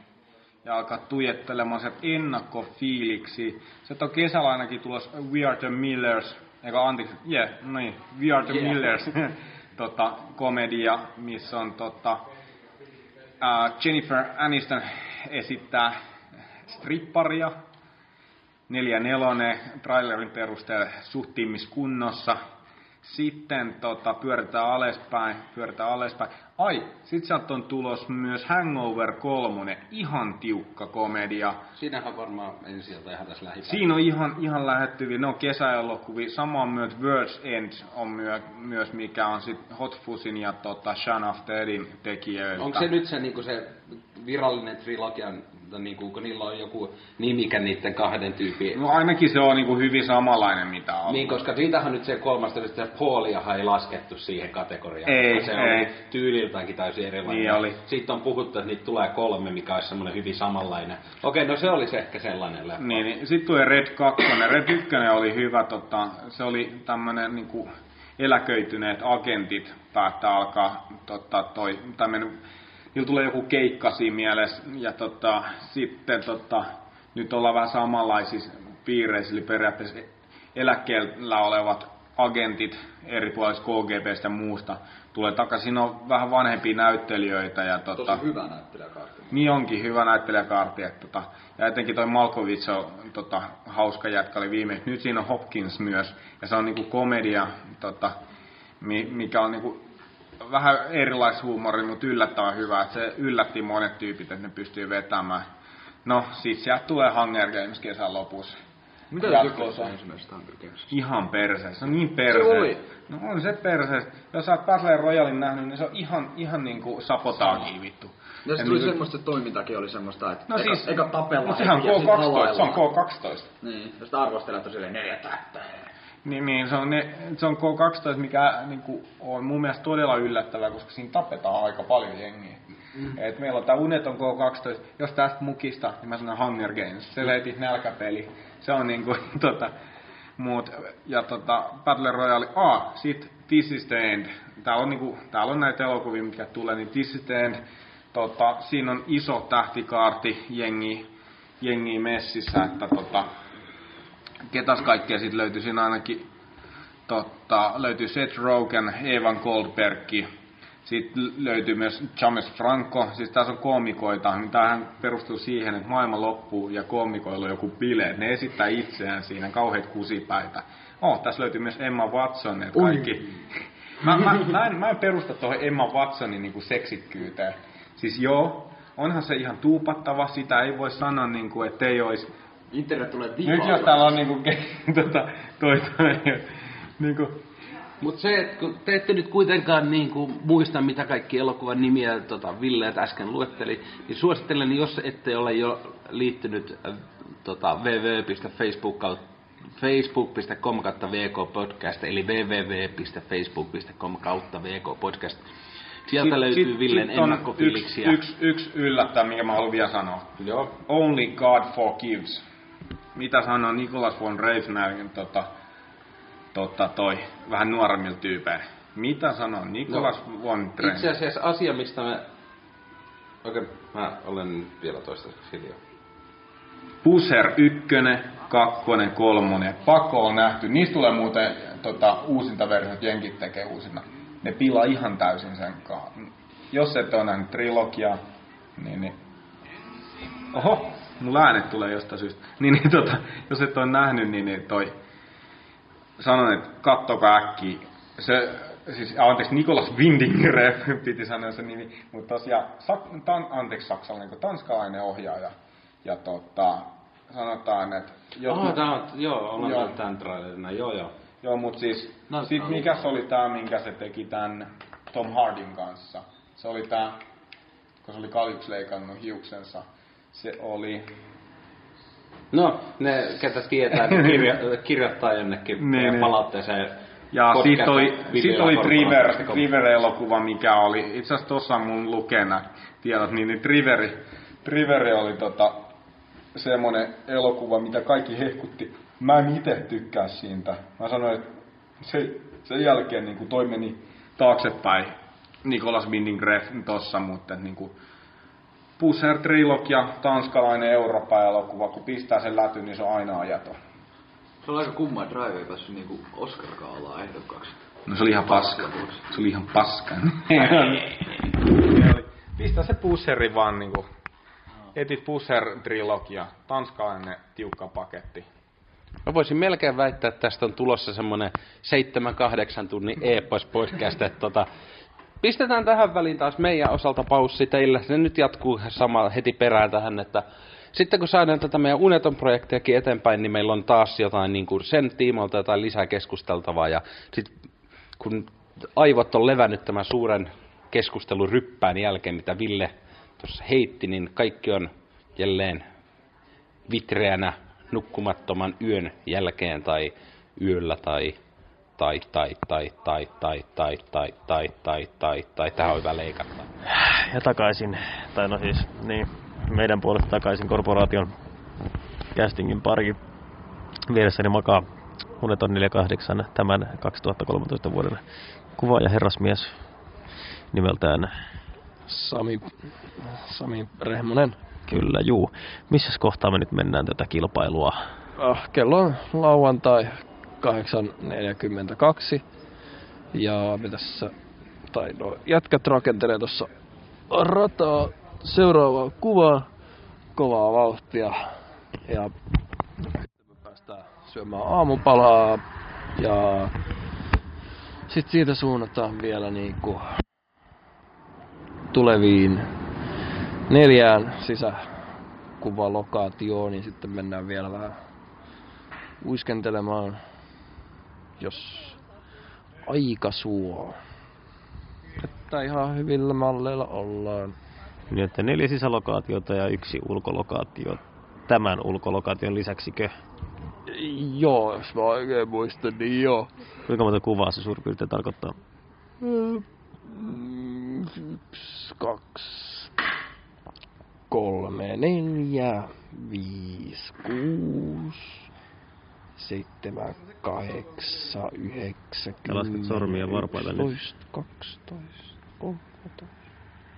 [SPEAKER 9] ja alkaa tuijottelemaan se ennakkofiiliksi. Se on kesällä ainakin tulos We Are The Millers, eikä anteeksi, yeah, no niin, We Are The
[SPEAKER 12] Yeah.
[SPEAKER 9] Millers, <laughs> tota, komedia, missä on tota, ää, Jennifer Aniston esittää stripparia, neljä nelonen, trailerin perusteella suht kunnossa. Sitten tota, pyöritään alaspäin, pyöritään alaspäin. Ai, sit sieltä on tulos myös Hangover 3, ihan tiukka komedia.
[SPEAKER 1] Siinähän varmaan ensi ilta ihan tässä lähipäivänä.
[SPEAKER 9] Siinä on ihan, ihan lähettyviä, ne on kesäelokuvia. Sama on myös World's End on myö, myös, mikä on sit Hot Fuzin ja tota, Shaun of Deadin tekijöiltä.
[SPEAKER 1] Onko se nyt se, niinku se virallinen trilogia, niinku, kun niillä on joku nimikä niiden kahden tyypin?
[SPEAKER 9] No ainakin se on niinku hyvin samanlainen mitä on.
[SPEAKER 1] Niin, koska siitähän nyt se kolmas, että Pauliahan ei laskettu siihen kategoriaan.
[SPEAKER 9] Ei,
[SPEAKER 1] se
[SPEAKER 9] ei.
[SPEAKER 1] oli tyyliltäänkin täysin erilainen.
[SPEAKER 9] Niin oli.
[SPEAKER 1] Siitä on puhuttu, että niitä tulee kolme, mikä olisi semmoinen hyvin samanlainen. Okei, no se olisi ehkä sellainen leffa.
[SPEAKER 9] Niin, niin. Sitten tuli Red 2. Red 1 oli hyvä, tota, se oli tämmönen niinku eläköityneet agentit päättää alkaa tota, toi, tämmönen, niillä tulee joku keikka siinä mielessä, ja tota, sitten tota, nyt ollaan vähän samanlaisissa piireissä, eli periaatteessa eläkkeellä olevat agentit eri puolista KGBstä ja muusta tulee takaisin. Siinä on vähän vanhempia näyttelijöitä ja tota,
[SPEAKER 12] Tosi hyvä näyttelijäkaarti.
[SPEAKER 9] niin onkin hyvä näyttelijäkaarti. Että, tota, ja etenkin toi Malkovich on tota, hauska jätkä oli viime. Nyt siinä on Hopkins myös. Ja se on niinku komedia, tota, mi, mikä on niinku vähän erilaishuumori, mutta yllättävän hyvä. Et se yllätti monet tyypit, että ne pystyy vetämään. No, siis sieltä tulee Hunger Games kesän lopussa.
[SPEAKER 12] Mitä
[SPEAKER 9] Jatko-osa.
[SPEAKER 12] tykkäsit ensimmäisestä Hunger Gamesista?
[SPEAKER 9] Ihan perseessä. Se on niin perseessä.
[SPEAKER 12] Se oli.
[SPEAKER 9] No on se perseessä. Jos sä oot Battle Royalin nähnyt, niin se on ihan, ihan niinku sabotaagia vittu.
[SPEAKER 12] Ja se tuli
[SPEAKER 9] niinku-
[SPEAKER 12] semmoista, että toimintakin oli semmoista, että
[SPEAKER 9] No
[SPEAKER 12] eka,
[SPEAKER 9] siis,
[SPEAKER 12] eka tapellaan
[SPEAKER 9] mut sehän on
[SPEAKER 12] heti ja sit
[SPEAKER 9] K12, se on
[SPEAKER 12] halaillaan.
[SPEAKER 9] K12.
[SPEAKER 12] Niin, sitä arvostelet on silleen neljä tähtää.
[SPEAKER 9] Niin, niin se, on ne, se on K12, mikä niin kuin, on mun mielestä todella yllättävää, koska siinä tapetaan aika paljon jengiä. Mm. Et meillä on tää Uneton K12, jos tästä mukista, niin mä sanon Hunger Games. Se leiti nälkäpeli. Se on niinku, <laughs> tota, muut. Ja tota, Battle Royale, ah, sit This is the End. Täällä on, niinku, täällä on näitä elokuvia, mitkä tulee, niin This is the End. Tota, siinä on iso tähtikaarti jengi, jengi messissä, että tota, ketäs kaikkea sitten löytyy siinä ainakin totta, löytyy Seth Rogen, Evan Goldberg, sitten löytyy myös James Franco, siis tässä on koomikoita, niin tämähän perustuu siihen, että maailma loppuu ja koomikoilla on joku bile, ne esittää itseään siinä, kauheat kusipäitä. Oh, tässä löytyy myös Emma Watson, että kaikki. <laughs> Mä, mä, mä, en, mä en perusta tuohon Emma Watsonin niin seksikkyyteen. Siis joo, onhan se ihan tuupattava, sitä ei voi sanoa, niin kuin, että ei olisi
[SPEAKER 12] Internet tulee
[SPEAKER 9] nyt jos täällä on niinku, <laughs> tota, toi, toi, niinku,
[SPEAKER 1] Mutta se, että kun te ette nyt kuitenkaan niin kuin muista, mitä kaikki elokuvan nimiä tota, Ville äsken luetteli, niin suosittelen, jos ette ole jo liittynyt äh, tota, www.facebook facebook.com kautta vk-podcast, eli www.facebook.com kautta vk-podcast. Sieltä
[SPEAKER 9] Sit-
[SPEAKER 1] löytyy
[SPEAKER 9] sit-
[SPEAKER 1] Villen
[SPEAKER 9] sit
[SPEAKER 1] ennakkofiiliksiä.
[SPEAKER 9] Yksi, yksi, yksi yllättävä, minkä mä haluan vielä sanoa.
[SPEAKER 1] Joo.
[SPEAKER 9] Only God forgives. Mitä sanoo Nicholas von Reisnergin tota, tota, toi, vähän nuoremmilta tyypeillä? Mitä sanoo Nicholas no, von Reisner?
[SPEAKER 1] Itse asiassa asia, mistä mä... Okei, mä olen vielä toistaiseksi hiljaa.
[SPEAKER 9] Pusher ykkönen, kakkonen, kolmonen. Pakko on nähty. Niistä tulee muuten tota, uusinta versiot, jenkit tekee uusina. Ne pilaa ihan täysin sen kanssa. Jos et ole nähnyt trilogiaa, niin, niin... Oho, mulla äänet tulee jostain syystä. <laughs> Niin, niin tota, jos et ole nähnyt, niin, niin toi, sanon, että kattokaa äkkiä. Se, siis, anteeksi, Nikolas Windingreff <laughs> piti sanoa sen nimi, mutta tosiaan, sak, tan, anteeksi saksalainen, kun tanskalainen ohjaaja. Ja tota, sanotaan, että...
[SPEAKER 1] Oh, tää on, joo, olen
[SPEAKER 9] Joo.
[SPEAKER 1] tämän trailerina, joo joo.
[SPEAKER 9] Joo, mut siis,
[SPEAKER 1] No,
[SPEAKER 9] sit
[SPEAKER 1] no.
[SPEAKER 9] mikä se oli tää, minkä se teki tän Tom Hardin kanssa? Se oli tää, kun se oli kaljuksi leikannut hiuksensa. Se oli...
[SPEAKER 1] No, ne, ketä tietää, ne <laughs> kirjo, kirjoittaa jonnekin
[SPEAKER 9] Niin,
[SPEAKER 1] niin,
[SPEAKER 9] niin.
[SPEAKER 1] palautteeseen.
[SPEAKER 9] Ja sit oli,
[SPEAKER 1] videolla
[SPEAKER 9] oli Triver,
[SPEAKER 1] korporaatio.
[SPEAKER 9] Triver-elokuva, mikä oli, itse asiassa tossa on mun lukena, tiedät, niin, niin Triveri, Triveri oli tota, semmonen elokuva, mitä kaikki hehkutti. Mä en itse tykkää siitä. Mä sanoin, että se, sen jälkeen niin toi meni taaksepäin Nikolas Winding Refn tossa, mutta niin kuin Pusher Trilogia, tanskalainen Eurooppa-elokuva, kun pistää sen läty, niin se on aina ajaton.
[SPEAKER 12] Se on aika kumma, että Drive ei päässyt niinku Oscar-gaalaa ehdokkaaksi.
[SPEAKER 9] No se oli ihan paska. Se oli ihan paska. <laughs> Pistä se pusseri vaan niinku. Etit pusher trilogia. Tanskalainen tiukka paketti.
[SPEAKER 1] Mä voisin melkein väittää, että tästä on tulossa semmonen 7-8 tunnin epos podcast, että tota, pistetään tähän väliin taas meidän osalta paussi teillä. Se nyt jatkuu sama heti perään tähän, että sitten kun saadaan tätä meidän Uneton projektiakin eteenpäin, niin meillä on taas jotain niin kuin sen tiimoilta jotain lisää keskusteltavaa. Ja sit kun aivot on levännyt tämän suuren keskustelun ryppään jälkeen, mitä Ville tuossa heitti, niin kaikki on jälleen vitreänä nukkumattoman yön jälkeen tai yöllä tai tai tai tai tai tai tai tai tai tai tai tai tähän on hyvä leikata.
[SPEAKER 3] Ja takaisin, tai no siis, niin, meidän puolesta takaisin korporaation castingin pari. Vieressäni makaa Uneton 48 tämän 2013 vuoden kuva ja herrasmies nimeltään
[SPEAKER 10] Sami, Sami Rehmonen.
[SPEAKER 3] Kyllä, juu. Missäs kohtaa me nyt mennään tätä kilpailua?
[SPEAKER 10] Ah, kello on lauantai 8.42. Ja me tässä, tai no, jätkät rakentelee tuossa rataa seuraavaa kuvaa, kovaa vauhtia. Ja me päästään syömään aamupalaa ja sitten siitä suunnataan vielä niinku tuleviin neljään sisäkuvalokaatioon, niin sitten mennään vielä vähän uiskentelemaan, jos aika suo. Että ihan hyvillä malleilla ollaan.
[SPEAKER 3] Niin, että neljä sisälokaatiota ja yksi ulkolokaatio. Tämän ulkolokaation lisäksikö?
[SPEAKER 10] Joo, jos mä oikein muistan, niin joo.
[SPEAKER 3] Kuinka monta kuvaa se suurin piirtein tarkoittaa?
[SPEAKER 10] Yksi, kaksi, kolme, neljä, viisi, kuusi, seitsemän, kahdeksan, yhdeksän,
[SPEAKER 3] Ja lasket sormia varpaille nyt.
[SPEAKER 10] 11, 12, 13,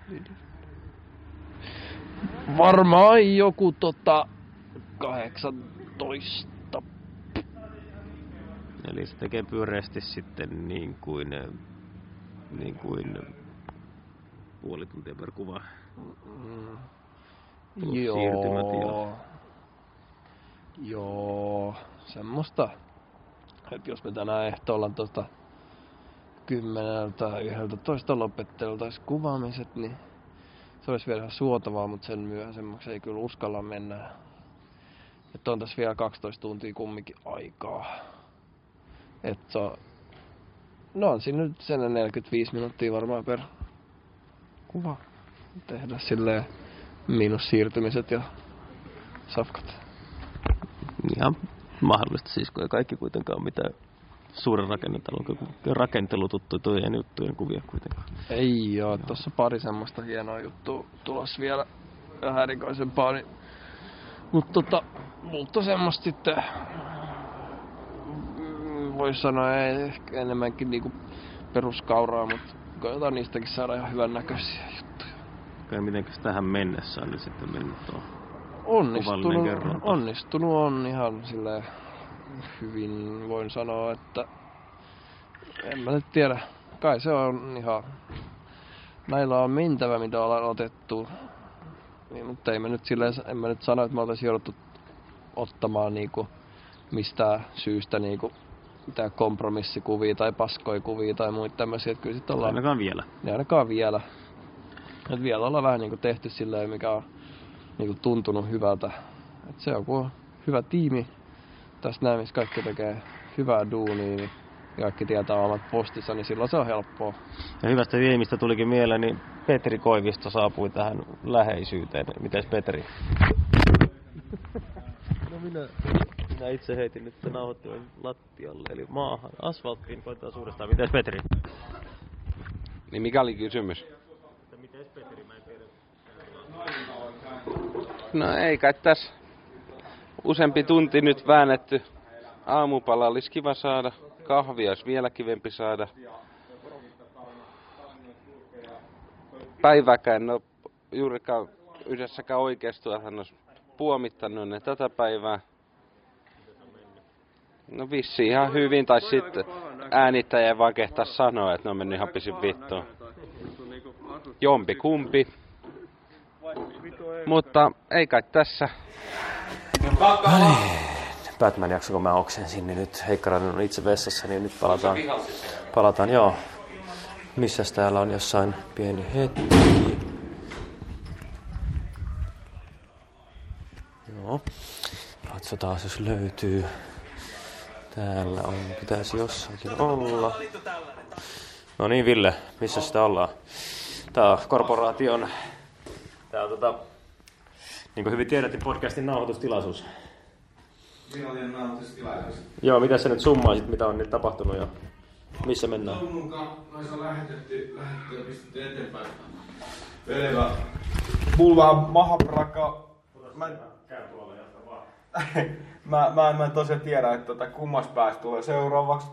[SPEAKER 10] 14. Varmaan joku tota 18.
[SPEAKER 3] Eli se tekee pyöreästi sitten niin kuin, niin kuin puoli tuntia per kuva.
[SPEAKER 10] Mm.
[SPEAKER 3] Plus siirtymät
[SPEAKER 10] Joo.
[SPEAKER 3] ja-
[SPEAKER 10] Joo, semmoista. Että jos me tänään ehtoolla tuosta kymmeneltä, yhdeltä toista lopetteltaisiin kuvaamiset, niin se olisi vielä suotavaa, mutta sen myöhäisemmäksi ei kyllä uskalla mennä. Että on tässä vielä 12 tuntia kumminkin aikaa. Että no on siinä nyt sen 45 minuuttia varmaan per kuva. Tehdä silleen miinussiirtymiset ja safkat.
[SPEAKER 3] Ihan mahdollista siis, kun ei kaikki kuitenkaan ole mitään suuren rakennetalon rakentelututtujen juttujen kuvia kuitenkaan.
[SPEAKER 10] Ei oo, tossa pari semmoista hienoa juttua tulos vielä vähän erikoisempaa, niin... Mut tota, mutta semmoista sitten... Voisi sanoa ei ehkä enemmänkin niinku peruskauraa, mutta koetaan niistäkin saada ihan hyvän näköisiä juttuja.
[SPEAKER 3] Kai mitenkäs tähän mennessä on nyt sitten mennyt tuo kuvallinen
[SPEAKER 10] Onnistunut, onnistunut on ihan sille hyvin, voin sanoa, että en mä nyt tiedä. Kai se on ihan, näillä on mentävä, mitä ollaan otettu. Niin, mutta ei mä nyt silleen, en mä nyt sano, että me oltaisiin jouduttu ottamaan niinku mistään syystä niinku mitään kompromissikuvia tai paskoikuvia tai muita tämmöisiä. Että kyllä sit ollaan...
[SPEAKER 3] Ainakaan vielä.
[SPEAKER 10] Niin ainakaan vielä. Et vielä ollaan vähän niinku tehty silleen, mikä on niinku tuntunut hyvältä. Et se on, kun on hyvä tiimi tässä näin, missä kaikki tekee hyvää duunia, niin kaikki tietää omat postissa, niin silloin se on helppoa.
[SPEAKER 3] Ja hyvästä viimistä tulikin mieleen, niin Petri Koivisto saapui tähän läheisyyteen. Mites Petri? <laughs> No minä, minä itse heitin nyt sen nauhoittimen lattialle, eli maahan, asfalttiin, koitetaan suurestaan. Mites Petri?
[SPEAKER 1] Niin mikä oli kysymys?
[SPEAKER 3] Mites Petri, mä en tiedä.
[SPEAKER 1] No ei kai tässä useampi tunti nyt väännetty. Aamupala olisi kiva saada. Kahvia olisi vielä kivempi saada. Päiväkään ole juurikaan yhdessäkään oikeistuotannossa puomittanut ne tätä päivää. No vissi ihan hyvin, tai sitten äänittäjä vaan kehtaa sanoa, että ne on mennyt ihan pisin vittuun. Jompi kumpi. Mutta ei kai tässä.
[SPEAKER 3] Batman-jakso, kun mä oksensin, niin nyt Heikkarainen on itse vessassa, niin nyt palataan. Palataan, joo. Missäs täällä on jossain pieni hetki. Joo. Katsotaan, jos löytyy. Täällä on, pitäisi jossakin olla. No niin, Ville, missä sitä ollaan? Tää on korporaation, tää on tota, niin kuin hyvin tiedätte, podcastin nauhoitustilaisuus.
[SPEAKER 19] Virallinen nauhoitustilaisuus.
[SPEAKER 3] Joo, mitä sä nyt summaisit, mitä on nyt tapahtunut ja missä mennään?
[SPEAKER 19] Toivon mukaan noissa on lähetetty, lähetetty ja pistetty eteenpäin. Selvä. Mulla on mahapraka. Mä en, <laughs> mä, mä, en, mä en tosiaan tiedä, että tota, kummas päästä tulee seuraavaksi.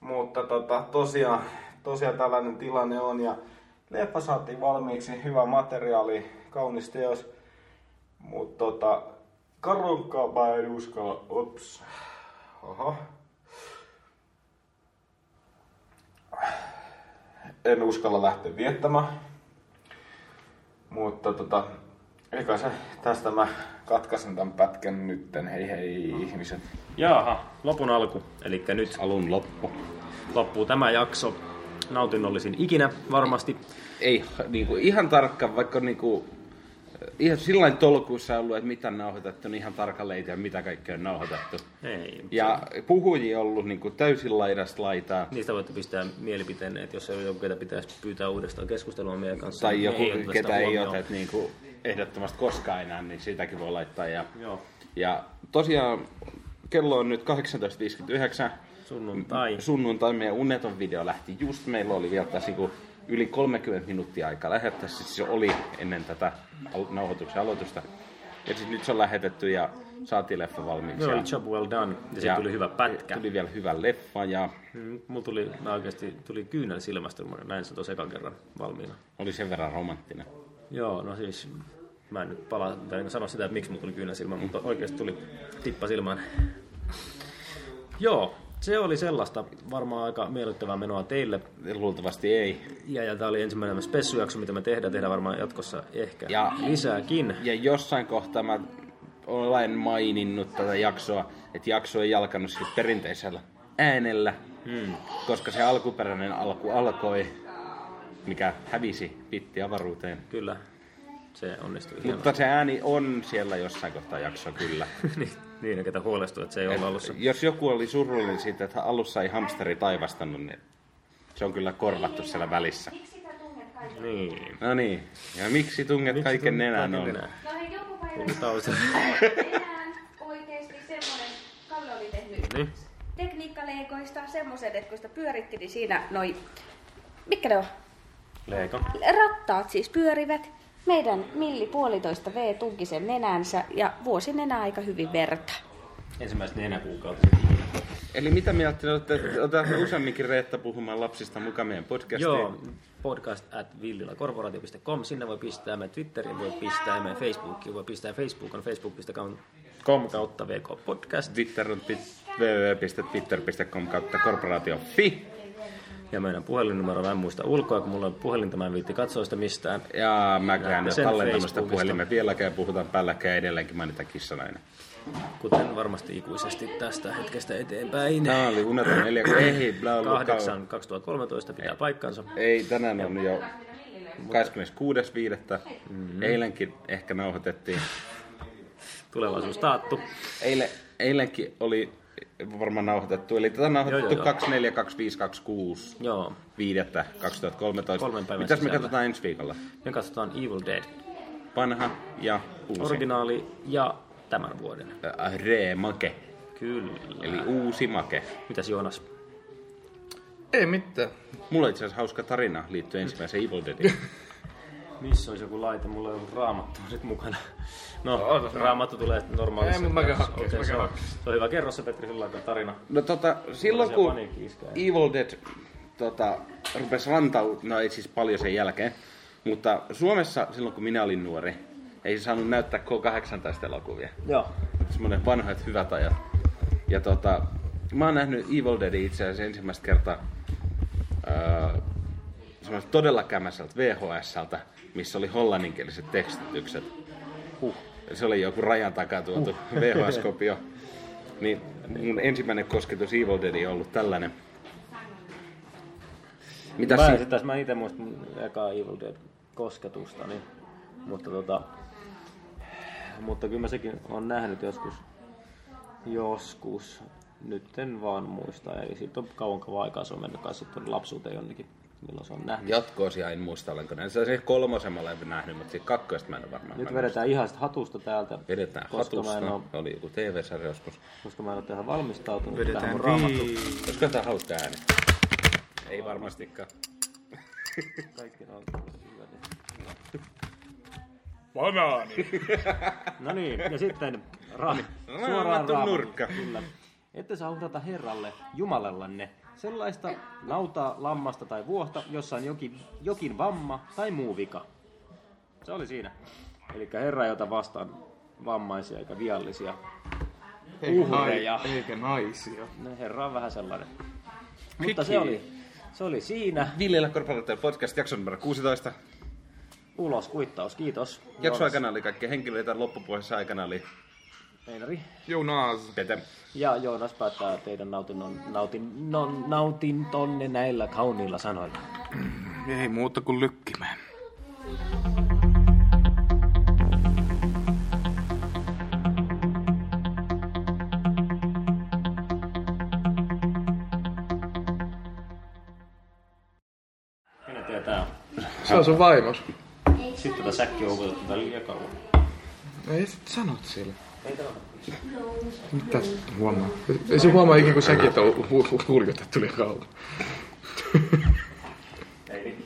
[SPEAKER 19] Mutta tota, tosiaan, tosiaan tällainen tilanne on ja leffa saatiin valmiiksi, hyvä materiaali, kaunis teos. Mutta tota, karunkaa mä en uskalla, ups. Oho. En uskalla lähteä viettämään. Mutta tota, eikä se, tästä mä katkaisen tämän pätkän nytten, hei hei ihmiset.
[SPEAKER 3] Jaha, lopun alku, eli nyt
[SPEAKER 1] alun loppu.
[SPEAKER 3] Loppuu tämä jakso nautinnollisin ikinä varmasti.
[SPEAKER 1] Ei niinku, ihan tarkka, vaikka niinku, ihan sillä tolkuissa ollut, että mitä on nauhoitettu, niin ihan tarkalleen ei mitä kaikkea on nauhoitettu.
[SPEAKER 3] Ei.
[SPEAKER 1] Ja puhujia ollut niinku täysin laidasta laitaa.
[SPEAKER 3] Niistä voitte pistää mielipiteen, että jos on joku, ketä pitäisi pyytää uudestaan keskustelua meidän kanssa.
[SPEAKER 1] Tai
[SPEAKER 3] niin
[SPEAKER 1] joku,
[SPEAKER 3] ei
[SPEAKER 1] ketä ei ota niinku, ehdottomasti koskaan enää, niin sitäkin voi laittaa. Ja,
[SPEAKER 3] Joo.
[SPEAKER 1] ja tosiaan kello on nyt 18.59.
[SPEAKER 3] Sunnuntai.
[SPEAKER 1] Sunnuntai meidän uneton video lähti just. Meillä oli vielä tässä niinku yli 30 minuuttia aikaa lähettää. Siis se oli ennen tätä nauhoituksen aloitusta. Ja siis nyt se on lähetetty ja saatiin leffa valmiiksi. Ja,
[SPEAKER 3] job well done. Ja, ja tuli hyvä pätkä.
[SPEAKER 1] Tuli vielä hyvä leffa ja
[SPEAKER 3] Mm, Mulla tuli, mä oikeasti tuli kyynel silmästä, kun mä näin sen tuossa ekan kerran valmiina.
[SPEAKER 1] oli sen verran romanttinen.
[SPEAKER 3] Joo, no siis mä en nyt palaa, tai en sano sitä, että miksi mulla tuli kyynel silmään, mutta oikeasti tuli tippa silmään. Joo, se oli sellaista varmaan aika miellyttävää menoa teille.
[SPEAKER 1] Luultavasti ei.
[SPEAKER 3] Ja, ja tämä oli ensimmäinen spessujakso, mitä me tehdään. Tehdään varmaan jatkossa ehkä
[SPEAKER 1] Ja-
[SPEAKER 3] lisääkin.
[SPEAKER 1] Ja jossain kohtaa mä olen maininnut tätä jaksoa, että jakso ei alkanut siis perinteisellä äänellä,
[SPEAKER 3] Hmm.
[SPEAKER 1] koska se alkuperäinen alku alkoi, mikä hävisi pitti avaruuteen.
[SPEAKER 3] Kyllä, se onnistui
[SPEAKER 1] Mutta se ääni on siellä jossain kohtaa jaksoa kyllä. <laughs>
[SPEAKER 3] niin, niin, ketä huolestuu, että se ei ole alussa.
[SPEAKER 1] Jos joku oli surullinen siitä, että alussa ei hamsteri taivastanut, niin se on kyllä korvattu siellä välissä.
[SPEAKER 3] Niin.
[SPEAKER 1] No niin. Ja miksi tunget
[SPEAKER 3] Miksi
[SPEAKER 1] kaiken
[SPEAKER 3] tunget
[SPEAKER 1] nenän
[SPEAKER 3] kaiken
[SPEAKER 1] on?
[SPEAKER 3] nenään?
[SPEAKER 2] No hei, joku päivä oikeesti semmonen, Kalle oli tehnyt
[SPEAKER 3] Niin.
[SPEAKER 2] tekniikkaleikoista semmoset, että kun sitä pyöritti, niin siinä noi, mitkä ne on?
[SPEAKER 3] Leiko.
[SPEAKER 2] Rattaat siis pyörivät. Meidän milli puolitoista V tunki sen nenänsä ja vuosi nenä aika hyvin verta.
[SPEAKER 3] Ensimmäistä nenäkuukautta.
[SPEAKER 1] Eli mitä mieltä te olette, että otetaan useamminkin Reetta puhumaan lapsista mukaan meidän podcastiin?
[SPEAKER 3] Joo, podcast at villilakorporaatio.com. Sinne voi pistää meidän Twitteriin, voi pistää meidän Facebookiin, voi pistää Facebook on facebook.com kautta VK Podcast.
[SPEAKER 1] Twitter on www.twitter.com kautta korporaatio.fi.
[SPEAKER 3] Ja meidän puhelinnumero mä en muista ulkoa, kun mulla on puhelinta, mä en viitti katsoa sitä mistään.
[SPEAKER 1] Ja mäkään
[SPEAKER 3] Ja
[SPEAKER 1] en
[SPEAKER 3] Facebookista.
[SPEAKER 1] puhelimen vieläkään, puhutaan päälläkään edelleenkin mainitaan kissanainen.
[SPEAKER 3] Kuten varmasti ikuisesti tästä hetkestä eteenpäin.
[SPEAKER 1] Tää oli uneton neljä, ei, bla, bla,
[SPEAKER 3] 8 2013 pitää paikkansa.
[SPEAKER 1] Ei, tänään on jo 26.5.
[SPEAKER 3] Mm-hmm.
[SPEAKER 1] Eilenkin ehkä nauhoitettiin.
[SPEAKER 3] Tulevaisuus taattu.
[SPEAKER 1] Eile, eilenkin oli varmaan nauhoitettu, eli tätä on nauhoitettu
[SPEAKER 3] Joo, joo, joo.
[SPEAKER 1] 24, 25, 26.
[SPEAKER 3] Joo.
[SPEAKER 1] 5. 2013.
[SPEAKER 3] Kolmen päivän
[SPEAKER 1] Mitäs me katsotaan ensi viikolla?
[SPEAKER 3] Me katsotaan Evil Dead.
[SPEAKER 1] Vanha ja uusi.
[SPEAKER 3] Originaali ja tämän vuoden.
[SPEAKER 1] Äh, Remake.
[SPEAKER 3] Kyllä.
[SPEAKER 1] Eli uusi make.
[SPEAKER 3] Mitäs Joonas?
[SPEAKER 9] Ei mitään.
[SPEAKER 1] Mulla on itse asiassa hauska tarina liittyen ensimmäiseen Evil Deadiin. <laughs>
[SPEAKER 3] Missä olisi joku laite? Mulla on joku raamattu sit mukana. No,
[SPEAKER 9] Ootas mä-
[SPEAKER 3] raamattu tulee normaalissa.
[SPEAKER 9] Ei, mut mä käyn
[SPEAKER 3] kerrassa.
[SPEAKER 9] hakkees,
[SPEAKER 3] Okei,
[SPEAKER 9] mä
[SPEAKER 3] se on-. Se on hyvä. Kerro se Petri sillä tarina.
[SPEAKER 1] No tota, silloin kun. Evil Dead tota, rupesi rantautumaan, no ei siis paljon sen jälkeen, mutta Suomessa silloin kun minä olin nuori, ei se saanut näyttää K-18 elokuvia.
[SPEAKER 3] Joo.
[SPEAKER 1] Semmoinen vanhat hyvät ajat. Ja tota, mä oon nähnyt Evil Deadin itse asiassa ensimmäistä kertaa öö, todella kämäseltä VHSltä, missä oli hollanninkieliset tekstitykset. Huh. Se oli joku rajan takaa tuotu
[SPEAKER 3] Huh. <laughs>
[SPEAKER 1] VHS-kopio. Niin mun ensimmäinen kosketus Evil Deadiin on ollut tällainen. Mitä
[SPEAKER 3] mä,
[SPEAKER 1] si-
[SPEAKER 3] tässä mä itse muistan mun ekaa Evil Dead kosketusta, niin, mutta tota, mutta kyllä mä sekin on nähnyt joskus, joskus, nyt en vaan muista, eli siitä on kauan kauan aikaa, se on mennyt kai sitten lapsuuteen jonnekin, milloin se on nähnyt.
[SPEAKER 1] Jatkoosia en muista, olenko näin. Se on se kolmosen mä olen nähnyt, mutta siitä kakkoista mä en ole varmaan.
[SPEAKER 3] Nyt vedetään ihan sitä hatusta täältä,
[SPEAKER 1] Vedetään
[SPEAKER 3] koska mä en
[SPEAKER 1] hatusta.
[SPEAKER 3] oo,
[SPEAKER 1] Oli joku TV-sarja joskus.
[SPEAKER 3] koska mä en ole tähän valmistautunut.
[SPEAKER 1] Vedetään
[SPEAKER 3] tähän raamattu.
[SPEAKER 1] Olisiko tää hauska ääni? Ei varmastikaan.
[SPEAKER 3] Kaikki on
[SPEAKER 9] Banaani.
[SPEAKER 3] No niin, ja sitten ra-
[SPEAKER 1] No niin,
[SPEAKER 3] suoraan
[SPEAKER 1] raamatun
[SPEAKER 3] raamatun,
[SPEAKER 1] nurkka.
[SPEAKER 3] Kyllä. Ette saa uhrata Herralle, Jumalallanne, sellaista nautaa, lammasta tai vuohta, jossa on jokin, jokin vamma tai muu vika. Se oli siinä. Eli Herra ei ota vastaan vammaisia eikä viallisia uhreja.
[SPEAKER 9] eikä naisia.
[SPEAKER 3] No, Herra on vähän sellainen. Mutta se oli, se oli siinä.
[SPEAKER 1] Viljellä Korporaatio podcast, jakso numero 16.
[SPEAKER 3] Ulos kuittaus, kiitos.
[SPEAKER 1] Jakso aikana oli kaikki henkilöitä, loppupuheessa aikana oli
[SPEAKER 3] Einari.
[SPEAKER 9] Jonas.
[SPEAKER 1] Pete.
[SPEAKER 3] Ja Joonas päättää teidän nautinnon, nautin, non, nautintonne näillä kauniilla sanoilla.
[SPEAKER 9] Ei muuta kuin lykkimään.
[SPEAKER 3] Kenen tietää?
[SPEAKER 9] Se on sun vaimos.
[SPEAKER 3] Sitten tätä säkki on liian kauan.
[SPEAKER 9] Ei sit sanot sille. Mitä huomaa? Ei se huomaa ikinä, kun säkin on hu- hu- huljotettu liian kauan.
[SPEAKER 3] Ei.